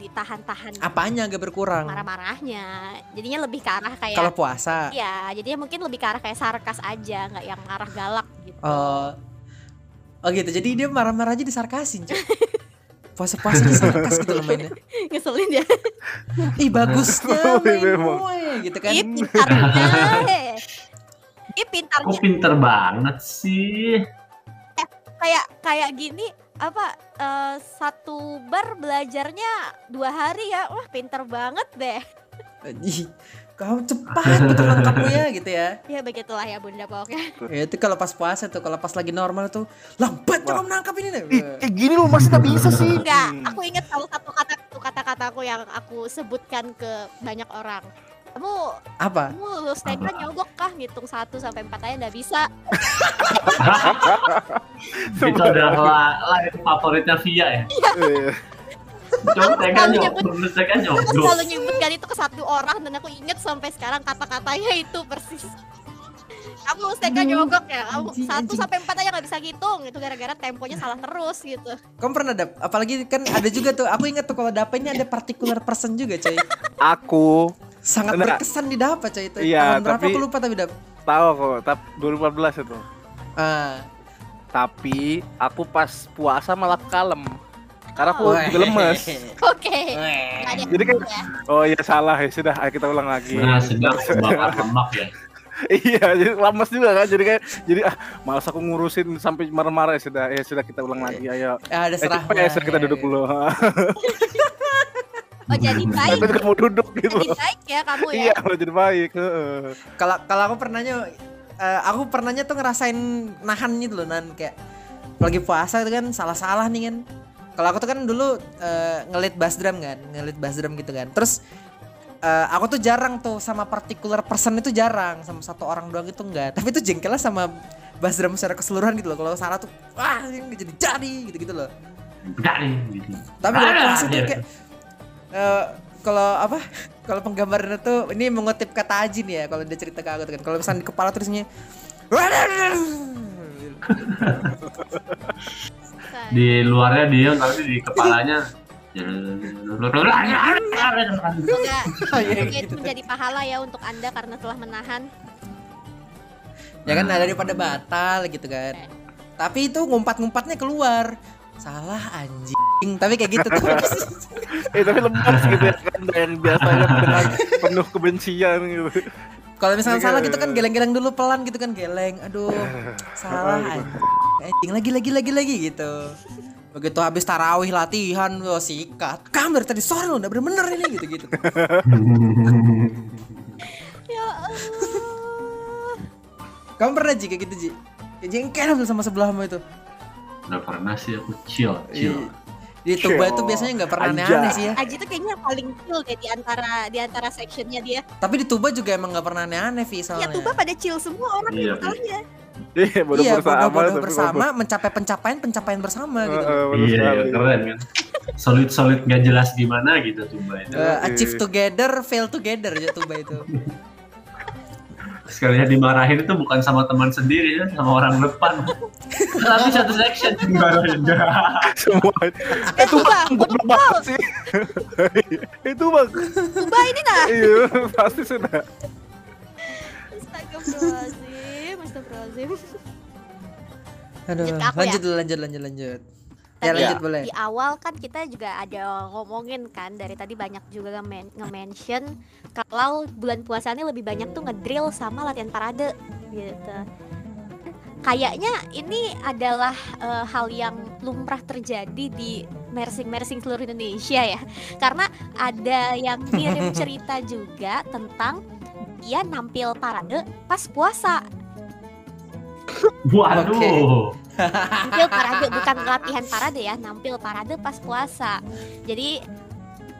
B: Ditahan-tahan
A: Apanya agak berkurang?
B: marah-marahnya. Jadinya lebih ke arah kayak
A: Kalau puasa.
B: Iya, jadinya mungkin lebih ke arah kayak sarkas aja, nggak yang arah galak gitu.
A: Oh. Oh gitu. Jadi dia marah-marah aja disarkasin, cuy. Puasa-puasa disarkas gitu loh mainnya.
B: Ngeselin ya.
A: Ih bagusnya main gue gitu kan.
B: Ih, pintarnya. eh. Ih,
C: Kok
B: pintarnya
C: pinter banget sih?
B: kayak kayak gini apa eh, satu bar belajarnya dua hari ya. Wah, pintar banget deh.
A: Ih, kamu cepat betul kamu ya gitu ya.
B: Ya begitulah ya Bunda pokoknya.
A: Ya, itu kalau pas puasa tuh, kalau pas lagi normal tuh lambat kamu menangkap ini nih.
D: Ih, kayak gini loh masih tak bisa sih.
B: Enggak, aku ingat salah satu kata kata-kataku yang aku sebutkan ke banyak orang. Kamu
A: Apa?
B: kamu lulus TK nyogok kah ngitung 1 sampai 4 aja nggak bisa.
C: Itu adalah live favoritnya Via ya.
D: Iya.
C: Nyok,
B: nyebut-
C: terus tekan nyok.
B: Aku selalu nyebutkan itu ke satu orang dan aku inget sampai sekarang kata-katanya itu persis. Kamu lulus TK nyogok ya, kamu
A: Anjing,
B: 1
A: anjing.
B: sampai 4 aja nggak bisa ngitung. Itu gara-gara temponya salah terus gitu.
A: Kamu pernah dap? Apalagi kan ada juga tuh. Aku ingat tuh kalau dapetnya ada particular person juga, coy.
D: Aku
A: Sangat
D: Enggak.
A: berkesan di dapat coy itu.
D: Iya,
A: Tahun berapa
D: tapi-
A: aku lupa tapi dap.
D: tahu kok, tap 2014 itu.
A: Ah.
D: Tapi aku pas puasa malah kalem. Karena aku juga lemes.
B: Oke. Ada
D: Jadi kan
B: ya.
D: Oh iya salah ya sudah ayo kita ulang lagi.
C: Nah, sedang lemak ya.
D: iya, jadi lemes juga kan. Jadi kayak jadi ah malas aku ngurusin sampai marah-marah ya sudah ya sudah kita ulang lagi ayo.
A: Ya, ada
D: Eh,
A: serah.
D: cepet ya, sudah kita duduk dulu.
B: Oh jadi baik.
D: Aku juga mau duduk gitu.
B: Jadi baik ya kamu ya.
D: Iya, jadi baik. heeh.
A: Kalau kalau aku pernahnya eh, aku pernahnya tuh ngerasain nahan gitu loh nan kayak lagi puasa itu kan salah-salah nih kan. Kalau aku tuh kan dulu eh, ngelit bass drum kan, ngelit bass drum gitu kan. Terus eh, aku tuh jarang tuh sama particular person itu jarang, sama satu orang doang itu enggak. Tapi itu jengkelnya sama bass drum secara keseluruhan gitu loh. Kalau salah tuh wah ini jadi jadi gitu-gitu loh.
C: Dari gitu.
A: Tapi kalau puasa tuh kayak eh, kalau apa? Kalau penggambarannya tuh ini mengutip kata Ajin ya kalau dia cerita ke aku tuh kan. Kalau misalnya di kepala tulisnya
C: Di luarnya dia tapi di kepalanya
B: Semoga
A: Oh, iya,
B: itu
A: gitu.
B: menjadi pahala ya untuk anda karena telah menahan.
A: ya kan daripada batal gitu kan. Tapi itu ngumpat-ngumpatnya keluar. Salah anjing. Tapi kayak gitu tuh.
D: Eh tapi lemes gitu ya kan yang biasanya dengan penuh kebencian gitu.
A: Kalau misalnya salah gitu kan geleng-geleng dulu pelan gitu kan geleng. Aduh, salah anjing. Anjing lagi lagi lagi lagi gitu. Begitu habis tarawih latihan, oh, sikat. Kamu dari tadi sore lo udah bener-bener ini gitu-gitu.
B: Ya Allah.
A: Kamu pernah Ji kayak gitu Ji? Kayak jengkel sama sebelahmu itu.
C: Udah pernah sih aku chill, chill.
A: Di Tuba itu biasanya nggak pernah aneh-aneh sih ya.
B: Aji tuh kayaknya paling chill deh di antara di antara sectionnya dia.
A: Tapi di Tuba juga emang nggak pernah aneh-aneh Vi
B: Ya
A: soalnya.
B: Tuba pada chill semua orang
C: Iya,
B: gitu masalahnya.
D: Iya, bodoh
A: iya,
D: bersama. tapi
A: bersama, mencapai pencapaian pencapaian bersama
D: bodoh-
A: gitu.
D: Bener
C: Iya,
D: sekali.
C: keren kan. Solid solid gak jelas gimana gitu tuh Mbak itu.
A: Eh, achieve together, fail together ya Tuba itu.
C: Sekalinya dimarahin itu bukan sama teman sendiri ya, sama orang depan. Tapi satu section. Baru
D: semua itu bang goblok banget sih. Itu bang.
B: Mbak ini nah.
D: iya pasti sudah.
B: Astagfirullahaladzim, astagfirullahaladzim.
A: Aduh,
B: Lanjut ke aku
A: lanjut lanjut, lanjut, Ya
B: Tadi
A: lanjut boleh.
B: Di awal kan kita juga ada ngomongin kan dari tadi banyak juga nge-men- nge-mention kalau bulan puasa ini lebih banyak tuh ngedrill sama latihan parade gitu. Kayaknya ini adalah eh, hal yang lumrah terjadi di mersing-mersing seluruh Indonesia ya. Karena ada yang kirim cerita juga tentang dia nampil parade pas puasa.
C: Waduh.
B: nampil parade bukan latihan parade ya nampil parade pas puasa. Jadi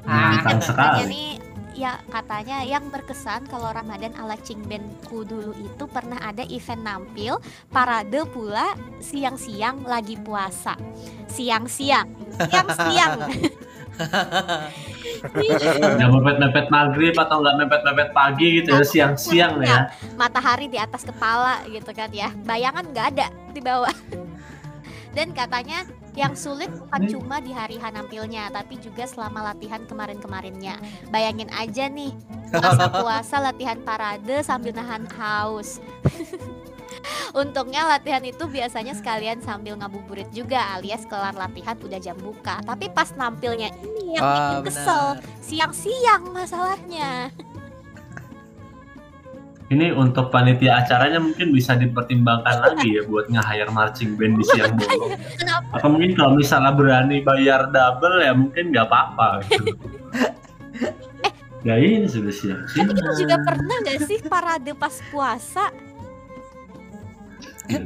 C: Ah,
B: ini
C: keren
B: katanya
C: sekali.
B: nih ya katanya yang berkesan kalau Ramadan ala Cingbenku dulu itu pernah ada event nampil parade pula siang-siang lagi puasa. Siang-siang. Siang-siang
C: Nggak mepet-mepet maghrib atau nggak mepet-mepet pagi gitu ya siang-siang ya.
B: matahari di atas kepala gitu kan ya. Bayangan nggak ada di bawah. Dan katanya yang sulit bukan cuma di hari H nampilnya tapi juga selama latihan kemarin-kemarinnya. Bayangin aja nih masa puasa latihan parade sambil nahan haus Untungnya latihan itu biasanya sekalian sambil ngabuburit juga alias kelar latihan udah jam buka. Tapi pas nampilnya ini yang bikin kesel. Siang-siang masalahnya.
C: Ini untuk panitia acaranya mungkin bisa dipertimbangkan lagi ya buat nge-hire marching band di siang bolong.
B: Kenapa?
C: Atau mungkin kalau misalnya berani bayar double ya mungkin nggak apa-apa. Gitu. Ya ini sudah siang-siang.
B: Tapi kita juga pernah gak sih parade pas puasa?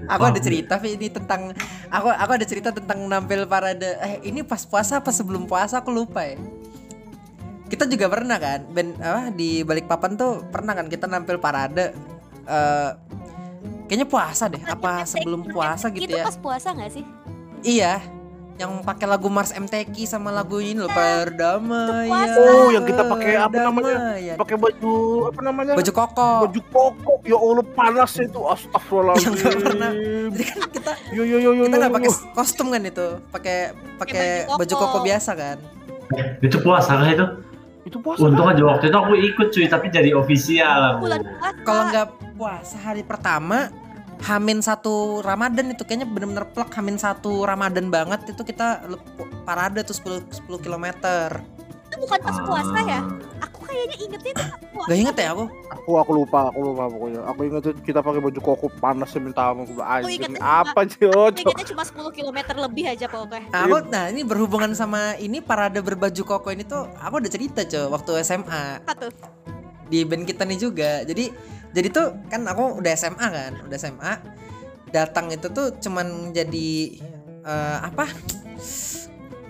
A: Aku ada cerita Vi, ini tentang aku aku ada cerita tentang nampil parade. Eh ini pas puasa apa sebelum puasa aku lupa ya. Kita juga pernah kan, band apa di Balikpapan tuh pernah kan kita nampil parade. eh kayaknya puasa deh, apa sebelum puasa gitu
B: Itu
A: ya?
B: pas puasa gak sih?
A: Iya, yang pakai lagu Mars MTQ sama lagu ini loh perdamaian.
D: Oh, yang kita pakai apa namanya?
A: perdamaian.
D: pakai baju apa namanya
A: Baju koko.
D: baju koko ya Allah panas itu astagfirullahaladzim
A: Yang nggak pernah. Jadi kan kita
D: yo yo yo yo
A: kita nggak pakai kostum kan itu, pakai pakai
B: baju
A: baju
B: koko.
A: biasa kan.
C: Itu puasa kah itu?
D: itu puasa
C: Untung aja waktu itu aku ikut cuy, tapi jadi ofisial.
A: Kalau nggak puasa hari pertama, Hamin satu Ramadan itu kayaknya bener-bener plek Hamin satu Ramadan banget itu kita lep- parade tuh 10 10 km.
B: itu bukan pas puasa ya?
C: Ah.
B: Aku kayaknya ingetnya itu pas puasa.
A: Gak inget ya aku?
D: aku aku lupa aku lupa pokoknya aku ingat tuh kita pakai baju koko panas ya minta ampun aku bilang, anjing
B: ingat
D: apa
B: Aku ingetnya cuma 10 km lebih aja pokoknya.
A: Nah, aku, nah ini berhubungan sama ini parade berbaju koko ini tuh aku udah cerita cow waktu SMA
B: Apa tuh?
A: di band kita nih juga. Jadi jadi tuh kan aku udah SMA kan, udah SMA. Datang itu tuh cuman jadi eh, apa?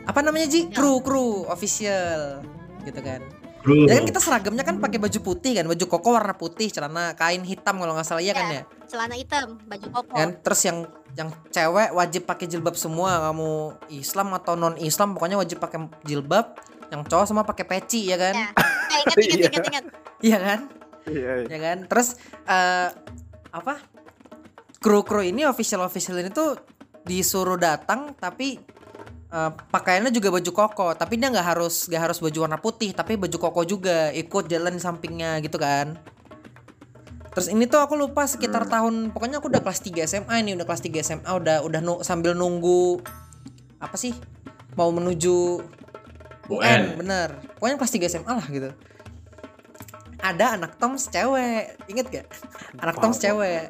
A: Apa namanya Ji? Kru kru official gitu kan.
C: Bro,
A: Ya kan kita seragamnya kan pakai baju putih kan, baju koko warna putih, celana kain hitam kalau nggak salah ya kan ya.
B: Celana hitam, baju koko.
A: Kan terus yang yang cewek wajib pakai jilbab semua, kamu Islam atau non Islam pokoknya wajib pakai jilbab. Yang cowok semua pakai peci ya kan?
B: Ya. Eh, ingat, ingat,
D: Iya.
B: ingat, ingat.
A: Iya kan?
D: Iya iya.
A: Ya kan? Terus eh apa? Kru-kru ini official-official ini tuh disuruh datang tapi eh, pakaiannya juga baju koko, tapi dia nggak harus nggak harus baju warna putih, tapi baju koko juga ikut jalan di sampingnya gitu kan. Terus ini tuh aku lupa sekitar tahun pokoknya aku udah kelas 3 SMA ini udah kelas 3 SMA udah udah nu- sambil nunggu apa sih? Mau menuju UN,
C: UN.
A: bener. Pokoknya kelas 3 SMA lah gitu. Ada anak Toms cewek, inget gak? Anak Toms cewek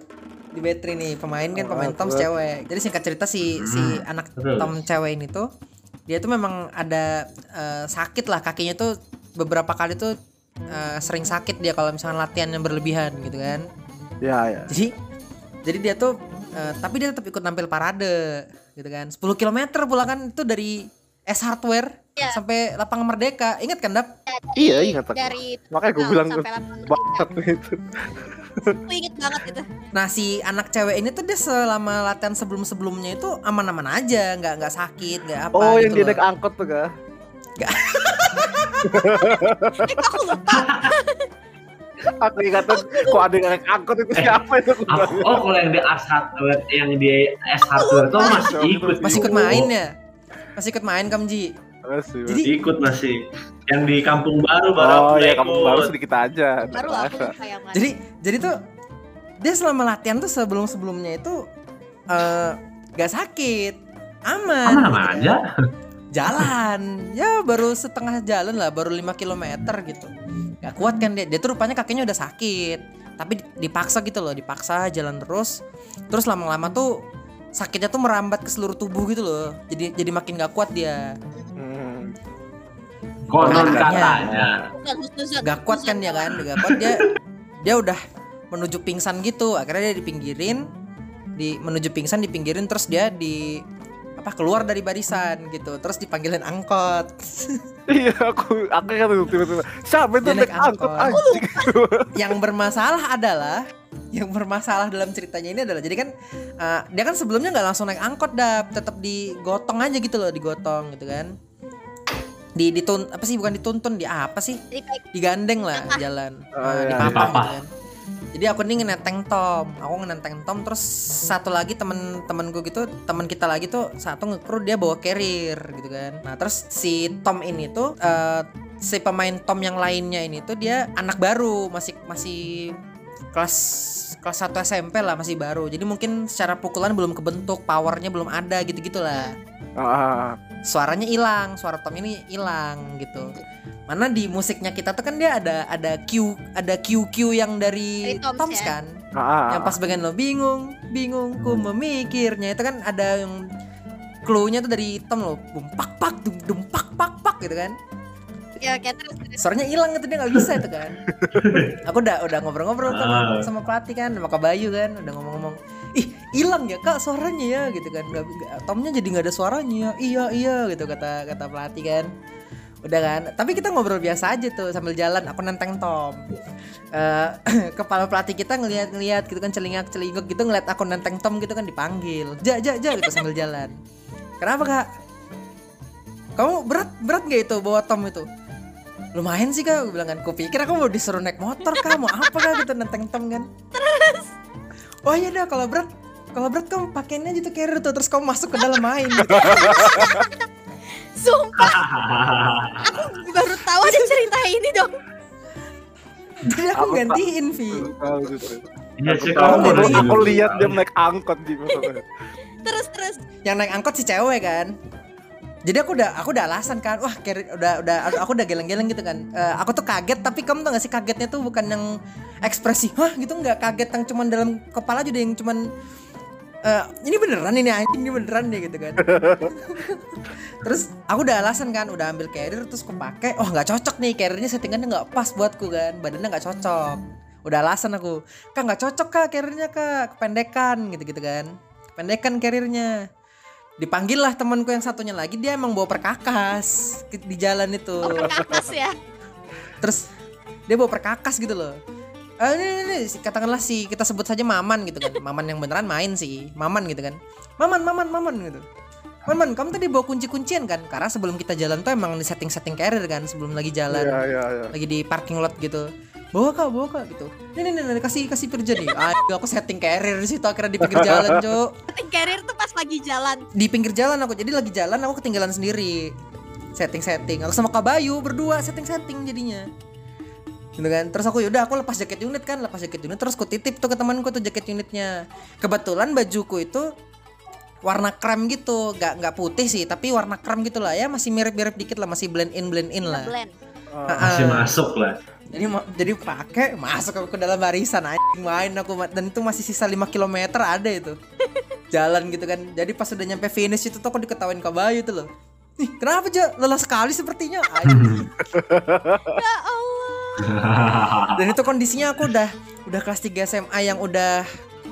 A: di battery nih pemain kan pemain Toms
D: terus?
A: cewek. Jadi singkat cerita si si
C: Hmm,
A: anak? Tom cewek ini tuh dia tuh memang ada eh, sakit lah kakinya tuh beberapa kali tuh eh, sering sakit dia kalau misalnya latihan yang berlebihan gitu kan.
D: ya ya
A: Jadi jadi dia tuh eh, tapi dia tetap ikut nampil parade gitu kan. 10 km pula kan itu dari S Hardware
B: Iya.
A: sampai lapangan Merdeka. Ingat kan, Dap?
D: iya ingat aku
B: Dari
D: makanya gue bilang banget itu
B: Aku inget banget itu.
A: Nah si anak cewek ini tuh dia selama latihan sebelum-sebelumnya itu aman-aman aja, nggak nggak sakit, nggak apa
D: oh yang
A: gitu
D: dia
A: loh.
D: naik angkot tuh kah
B: Eh, kok aku lupa.
D: Aku ingatan kok ada yang naik angkot itu
C: Eh,
D: siapa itu?
C: Aku- oh kalau yang di S hardware yang di S hardware itu masih ikut
A: Masih ikut main ya? Masih ikut main Kamji?
D: Masih,
A: Jadi-
D: masih.
C: ikut masih yang di kampung baru baru
D: Oh ya
C: ikut.
D: kamu baru sedikit aja.
B: Baru aku.
A: Jadi jadi tuh dia selama latihan tuh sebelum sebelumnya itu eh gak sakit, aman.
C: aman aman aja.
A: Jalan, ya baru setengah jalan lah, baru 5 km gitu. Gak kuat kan dia, dia tuh rupanya kakinya udah sakit. Tapi dipaksa gitu loh, dipaksa jalan terus. Terus lama-lama tuh sakitnya tuh merambat ke seluruh tubuh gitu loh. Jadi jadi makin gak kuat dia.
D: Hmm.
C: konon
A: Makanya.
C: katanya
A: gak kuat kan ya kan gak kuat dia dia udah menuju pingsan gitu akhirnya dia dipinggirin di menuju pingsan dipinggirin terus dia di apa keluar dari barisan gitu terus dipanggilin angkot
D: Iya aku aku kan tuh tiba-tiba siapa itu
A: naik
D: angkot
A: angkot. yang bermasalah adalah yang bermasalah dalam ceritanya ini adalah jadi kan uh, dia kan sebelumnya nggak langsung naik angkot dap. Tetap digotong aja gitu loh digotong gitu kan. Di ditun apa sih bukan dituntun di apa sih? Digandeng lah jalan.
D: Oh,
A: Nah,
D: iya.
A: dipapah
C: Dipapah.
A: gitu kan. Jadi aku nih ngeteng Tom. Aku ngeteng Tom terus satu lagi temen temenku gitu teman kita lagi tuh satu ngekru dia bawa carrier gitu kan. Nah terus si Tom ini tuh eh, si pemain Tom yang lainnya ini tuh dia anak baru masih masih kelas kelas 1 SMP lah masih baru. Jadi mungkin secara pukulan belum kebentuk powernya belum ada gitu gitulah
D: Ah,
A: suaranya hilang suara Tom ini hilang gitu. Mana di musiknya kita tuh kan dia ada ada Q ada QQ yang dari
B: Dari Toms
A: Toms,
B: ya?
A: kan?
D: Ah,
A: yang pas bagian lo bingung bingung ku memikirnya. Itu kan ada yang clue-nya tuh dari Tom lo bum pak pak dum dum pak pak pak gitu kan
B: ya kayak terus terus.
A: suaranya hilang itu dia nggak bisa itu kan. Aku udah udah ngobrol-ngobrol sama,
C: Ah.
A: sama pelatih kan sama Kak Bayu kan udah ngomong-ngomong ih hilang ya kak suaranya ya gitu kan. Nggak- Tomnya jadi nggak ada suaranya. Iya iya gitu kata kata pelatih kan. Udah kan tapi kita ngobrol biasa aja tuh sambil jalan aku nenteng Tom. Eh, kepala pelatih kita ngeliat-ngeliat gitu kan celingak celinguk gitu ngeliat aku nenteng Tom gitu kan dipanggil. Ja ja ja gitu sambil jalan. Kenapa kak? Kamu berat berat nggak itu bawa Tom itu lumayan sih kak. Gue bilang kan kupikir aku mau disuruh naik motor kak. Mau apa kak? Gitu nenteng Tom kan oh iya dah kalau berat kalau berat kamu pakainya gitu carrier tuh. Terus kamu masuk ke dalam main. Gitu.
B: Sumpah. Aku baru tahu ada cerita ini dong.
A: jadi aku gantiin Vi.
D: gitu.
C: iya sih
D: Aku, aku lihat dia naik angkot di
B: Terus terus.
A: yang naik angkot si cewek kan jadi aku udah aku udah alasan kan wah carrier udah udah aku udah geleng-geleng gitu kan. Eh, aku tuh kaget tapi kamu tuh gak sih kagetnya tuh bukan yang ekspresi hah gitu nggak? Kaget yang cuman dalam kepala aja yang cuman eh, ini beneran ini anjing ini beneran deh gitu kan. Terus aku udah alasan kan udah ambil carrier terus aku pakai oh nggak cocok nih carriernya settingannya nggak pas buatku kan badannya nggak cocok. Udah alasan aku kak nggak cocok kak carriernya kak kependekan gitu gitu kan. Kependekan carriernya dipanggil lah temanku yang satunya lagi dia emang bawa perkakas di jalan itu.
B: Oh, perkakas ya.
A: terus dia bawa perkakas gitu loh. Eh, ini, ini, ini, katakanlah si kita sebut saja Maman gitu kan. Maman yang beneran main sih Maman gitu kan. Maman Maman Maman gitu. Maman kamu tadi bawa kunci-kuncian kan? Karena sebelum kita jalan tuh emang di setting-setting carrier kan sebelum lagi jalan
D: Iya iya iya.
A: lagi di parking lot gitu bawa kak bawa kak gitu. Nih nih nih, nih, kasih kasih Pirja nih. Ah, aku setting carrier di situ akhirnya di pinggir jalan cuk
B: Setting carrier tuh pas lagi jalan.
A: di pinggir jalan aku jadi lagi jalan aku ketinggalan sendiri. Setting setting aku sama Kak Bayu berdua setting setting jadinya. Gitu kan? Terus aku yaudah aku lepas jaket unit kan lepas jaket unit. Terus aku titip tuh ke temanku tuh jaket unitnya. Kebetulan bajuku itu warna krem gitu. Nggak nggak putih sih tapi warna krem gitu lah ya. Masih mirip mirip dikit lah masih blend in blend in lah.
B: Blend.
D: Ah,
C: masih
A: Ah.
C: masuk lah
A: jadi jadi pakai masuk aku ke dalam barisan anjing main aku dan itu masih sisa 5 km ada itu jalan gitu kan jadi pas udah nyampe finish itu tuh aku diketawain Kak Bayu tuh loh Ih, kenapa aja lelah sekali sepertinya.
B: Ya Allah.
A: dan itu kondisinya aku udah udah kelas 3 SMA yang udah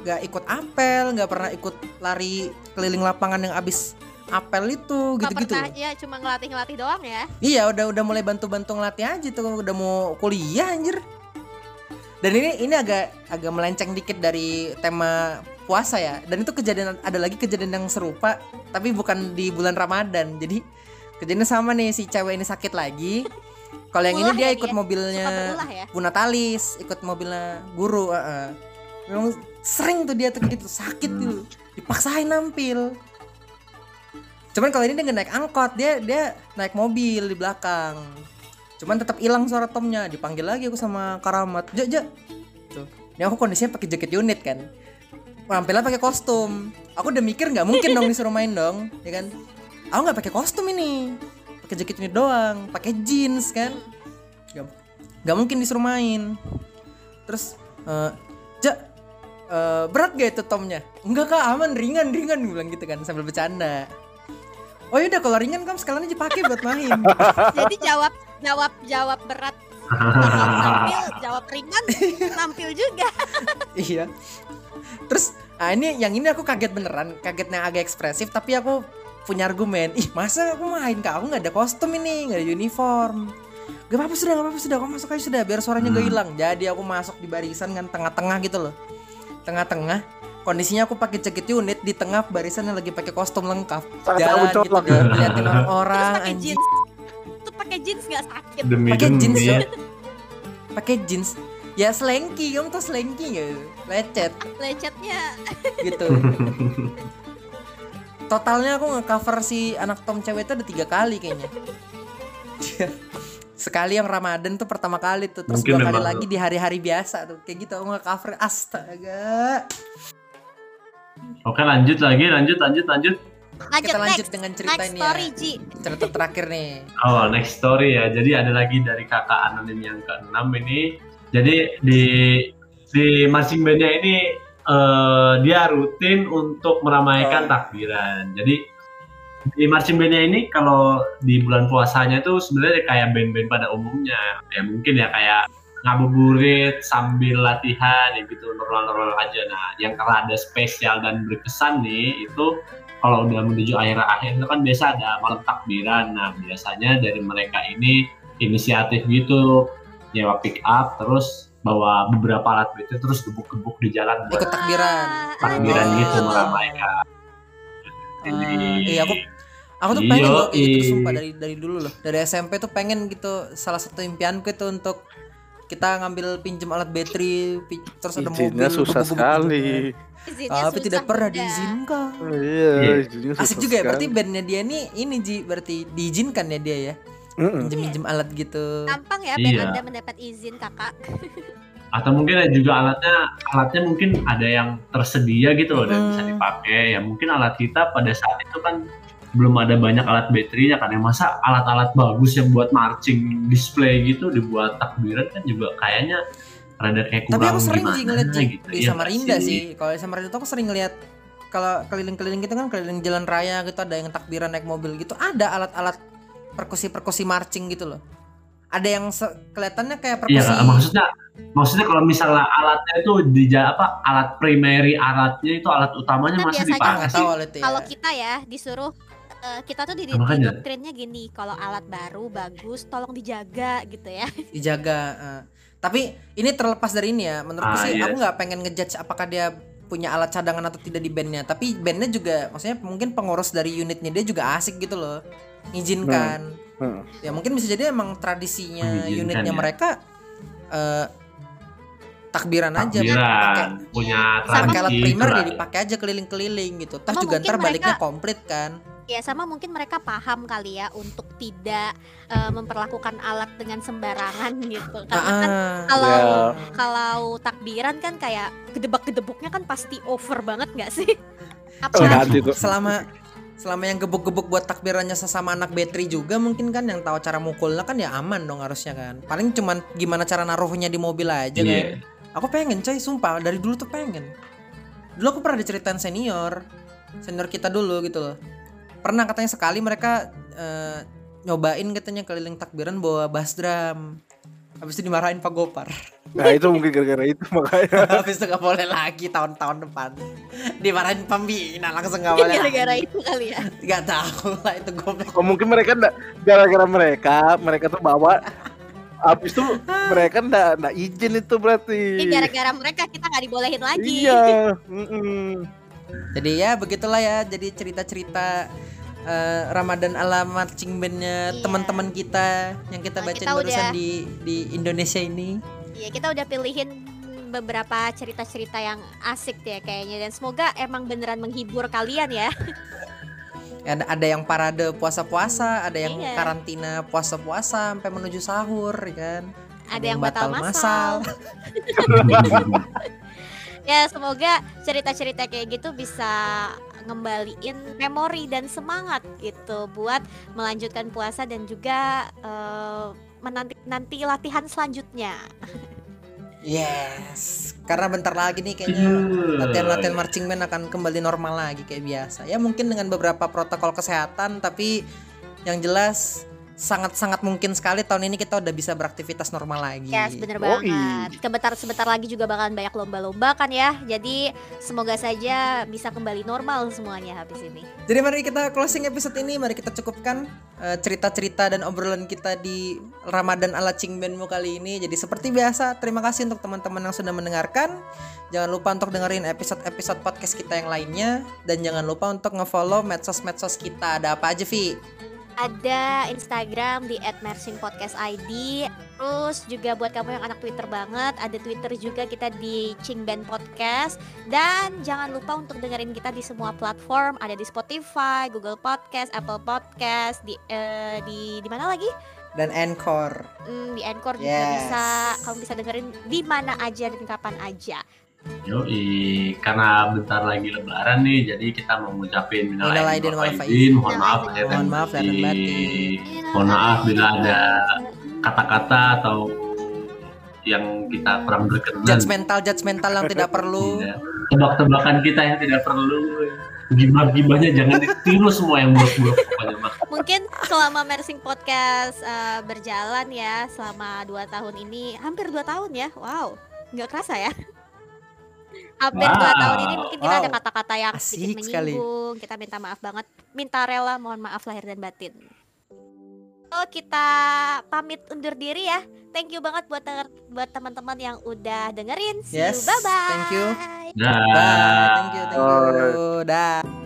A: gak ikut apel nggak pernah ikut lari keliling lapangan yang abis apel itu gitu-gitu
B: pernah ya cuma ngelatih-ngelatih doang ya.
A: Iya udah udah mulai bantu-bantu ngelatih aja tuh udah mau kuliah anjir. Dan ini ini agak agak melenceng dikit dari tema puasa ya. Dan itu kejadian ada lagi kejadian yang serupa tapi bukan di bulan Ramadan. Jadi kejadiannya sama nih si cewek ini sakit lagi. Kalau yang ini dia
B: ya
A: ikut
B: dia.
A: mobilnya
B: ya.
A: Bu Natalis, ikut mobilnya guru. heeh. Memang sering tuh dia tuh gitu sakit tuh, dipaksain nampil. Cuman kalau ini dia naik angkot, dia dia naik mobil di belakang. Cuman tetap hilang suara Tomnya, dipanggil lagi aku sama Karamat. Ja, ja. Tuh. Ini aku kondisinya pakai jaket unit kan. Nampilnya pakai kostum. Aku udah mikir nggak mungkin dong disuruh main dong, ya kan? Aku nggak pakai kostum ini, pakai jaket unit doang, pakai jeans kan. Gak, mungkin disuruh main. Terus, eh ja, eh, berat gak itu Tomnya? Enggak kak, aman, ringan, ringan bilang gitu kan sambil bercanda. Oh yaudah kalau ringan kamu sekalian aja pakai buat main.
B: Jadi jawab jawab jawab berat tampil jawab ringan tampil juga
A: iya. Terus, ah ini yang ini aku kaget beneran, kagetnya agak ekspresif tapi aku punya argumen. Ih masa aku main kak, aku nggak ada kostum ini, nggak ada uniform. Gak apa-apa sudah, gak apa-apa sudah, kamu masuk aja sudah, biar suaranya gak
C: Hmm.
A: hilang. Jadi aku masuk di barisan kan tengah-tengah gitu loh, tengah-tengah. Kondisinya aku pakai jaket unit di tengah barisan yang lagi pakai kostum lengkap.
D: Sangat
A: Jalan gitu, dia liatin
B: terus
A: orang-orang,
B: pakai
A: anjing.
B: jeans tuh pakai jeans nggak sakit
C: Demi
A: Pakai jeans
C: demi.
A: ya. Pakai jeans. Ya slanky, kamu tau slanky gak? Lecet
B: lecetnya
A: gitu. Totalnya aku nge-cover si anak Tom cewek itu ada tiga kali kayaknya. Sekali yang Ramadan tuh pertama kali tuh, terus
C: Mungkin
A: dua kali lagi di hari-hari biasa tuh, kayak gitu aku nge-cover astaga.
C: Oke lanjut lagi, lanjut, lanjut, lanjut.
B: lanjut
A: Kita lanjut
B: next
A: dengan cerita
B: next
A: ini
B: story
A: ya. Cerita terakhir nih.
C: Oh, next story ya. Jadi ada lagi dari kakak anonim yang keenam ini. Jadi di di marching bandnya ini eh, dia rutin untuk meramaikan
D: Oh.
C: takbiran. Jadi di marching bandnya ini kalau di bulan puasanya itu sebenarnya kayak band-band pada umumnya. Ya mungkin ya kayak ngabuburit sambil latihan ya gitu normal-normal aja. Nah, yang rada spesial dan berkesan nih itu kalau udah menuju akhir-akhir itu kan biasa ada malam takbiran. Nah, biasanya dari mereka ini inisiatif gitu nyewa pick up terus bawa beberapa alat beat terus gebuk-gebuk di jalan buat
A: Ikut takbiran.
C: Takbiran
A: Oh.
C: gitu meramaikan.
A: Ah, iya aku aku tuh
C: Iya,
A: pengen loh kayak gitu
C: iya.
A: sumpah dari dari dulu loh. Dari SMP tuh pengen gitu salah satu impianku itu untuk kita ngambil pinjem alat battery pi- terus ada mobil
D: Izinnya susah sekali.
B: izinnya
A: Tapi tidak
B: susah,
A: pernah
B: Bunda.
A: diizinkan.
D: Iya,
C: Iya.
D: izinnya
A: Asik
D: susah
A: juga ya, berarti bandnya dia nih ini Ji, berarti diizinkan ya dia ya
D: Mm-mm.
A: Pinjem-pinjem alat gitu
B: gampang ya biar
C: Iya.
B: anda mendapat izin kakak
C: Atau mungkin juga alatnya alatnya mungkin ada yang tersedia gitu loh dan bisa
A: Hmm.
C: dipakai. Ya mungkin alat kita pada saat itu kan belum ada banyak alat baterainya kan ya masa alat-alat bagus yang buat marching display gitu dibuat takbiran kan juga kayaknya rada kayak kurang
A: Tapi aku sering
C: gimana
A: Ji ngeliat Ji
C: gitu.
A: di
C: Iya
A: Samarinda
C: nggak
A: sih Kalau di Samarinda tuh aku sering ngeliat kalau keliling-keliling gitu kan keliling jalan raya gitu ada yang takbiran naik mobil gitu ada alat-alat perkusi-perkusi marching gitu loh ada yang kelihatannya kayak
C: Iya,
A: perkusi
C: maksudnya maksudnya kalau misalnya alatnya itu di apa alat primary alatnya itu alat utamanya
B: Nah,
C: masih dipakai sih.
A: tahu ya
B: kalau kita ya disuruh eh, kita tuh di,
C: makanya.
B: doktrinnya gini kalau alat baru bagus tolong dijaga gitu ya
A: dijaga eh. tapi ini terlepas dari ini ya menurutku
C: Ah,
A: sih
C: iya.
A: aku nggak pengen ngejudge apakah dia punya alat cadangan atau tidak di bandnya tapi bandnya juga maksudnya mungkin pengurus dari unitnya dia juga asik gitu loh izinkan
D: Hmm.
A: ya mungkin bisa jadi emang tradisinya
C: Mengizinkan
A: unitnya
C: ya.
A: mereka eh takbiran aja pakai
C: Takbiran punya
B: Sama
A: pakai alat primer
C: lah.
A: dipakai aja keliling-keliling gitu.
B: Sama
A: juga ntar baliknya
B: mereka-
A: komplit kan.
B: Ya sama mungkin mereka paham kali ya untuk tidak eh, memperlakukan alat dengan sembarangan gitu. Karena kan
A: Ah,
B: kalau
D: Ya.
B: kalau takbiran kan kayak gedebak-gedebuknya kan pasti over banget nggak sih? Apa?
D: Oh,
A: selama selama yang gebuk-gebuk buat takbirannya sesama anak battery juga mungkin kan yang tahu cara mukulnya kan ya aman dong harusnya kan. Paling cuman gimana cara naruhnya di mobil aja kan.
C: Iya.
A: Aku pengen coy sumpah. Dari dulu tuh pengen. Dulu aku pernah diceritain senior. Senior kita dulu gitu loh. Pernah katanya sekali mereka eh, nyobain katanya keliling takbiran bawa bass drum. Habis itu dimarahin Pak Gopar.
D: Nah itu mungkin gara-gara itu makanya.
A: habis itu gak boleh lagi tahun-tahun depan. Dimarahin pembina langsung gak boleh
B: gara-gara itu kali ya?
A: Gak tahu lah itu goblok.
D: Oh, mungkin mereka gara-gara mereka mereka tuh bawa habis itu mereka ndak ndak izin itu berarti.
B: ini gara-gara mereka kita nggak dibolehin lagi
D: Iya.
A: Jadi ya begitulah ya. Jadi cerita-cerita eh, Ramadan ala marching bandnya
B: Iya.
A: teman-teman kita yang kita bacain
B: kita
A: barusan
B: udah-
A: di di Indonesia ini.
B: Iya, kita udah pilihin beberapa cerita-cerita yang asik ya kayaknya dan semoga emang beneran menghibur kalian ya.
A: Ada ada yang parade puasa-puasa, ada yang
B: Iya.
A: karantina puasa-puasa sampai menuju sahur, ya kan?
B: Ada yang batal masal. Ya, semoga cerita-cerita kayak gitu bisa ngembaliin memori dan semangat gitu buat melanjutkan puasa dan juga eh, menanti nanti latihan selanjutnya.
A: Yes, karena bentar lagi nih kayaknya latihan-latihan marching band akan kembali normal lagi kayak biasa. Ya mungkin dengan beberapa protokol kesehatan, tapi yang jelas sangat-sangat mungkin sekali tahun ini kita udah bisa beraktivitas normal lagi.
B: Yes, bener
D: Yoi.
B: banget. Sebentar sebentar lagi juga bakalan banyak lomba-lomba kan ya. Jadi semoga saja bisa kembali normal semuanya habis ini.
A: Jadi mari kita closing episode ini, mari kita cukupkan eh, cerita-cerita dan obrolan kita di Ramadan ala Cingbenmu kali ini. Jadi seperti biasa, terima kasih untuk teman-teman yang sudah mendengarkan. Jangan lupa untuk dengerin episode-episode podcast kita yang lainnya dan jangan lupa untuk ngefollow medsos-medsos kita. Ada apa aja, Vi?
B: Ada Instagram di @mersingpodcastid. Terus juga buat kamu yang anak Twitter banget, ada Twitter juga kita di Cingben Podcast. Dan jangan lupa untuk dengerin kita di semua platform, ada di Spotify, Google Podcast, Apple Podcast, di eh, di di mana lagi?
A: Dan Anchor.
B: Hmm, di Anchor juga
A: Yes.
B: bisa kamu bisa dengerin di mana aja dan kapan aja.
C: Yoi, karena bentar lagi lebaran nih, jadi kita mau ngucapin minal aidin wal faizin,
A: mohon maaf lahir dan
C: batin. Mohon maaf bila ada kata-kata atau yang kita kurang berkenan.
A: Judgmental, judgmental yang tidak perlu.
C: Iya. Tebak-tebakan kita yang tidak perlu. Gibah-gibahnya jangan ditiru semua yang buruk-buruk pokoknya mah.
B: Mungkin selama Mersing Podcast eh, berjalan ya selama 2 tahun ini, hampir 2 tahun ya. Wow, nggak kerasa ya. Hampir 2
C: Wow.
B: tahun ini mungkin kita ada
A: Wow.
B: kata-kata yang
A: Asik
B: sedikit
A: sekali.
B: menyinggung. Kita minta maaf banget. Minta rela, mohon maaf lahir dan batin. Oh, kita pamit undur diri ya. Thank you banget buat denger- buat teman-teman yang udah dengerin. See
A: Yes,
B: you. Bye bye.
A: thank you.
C: Dah.
A: Bye, thank you, thank you. Dah.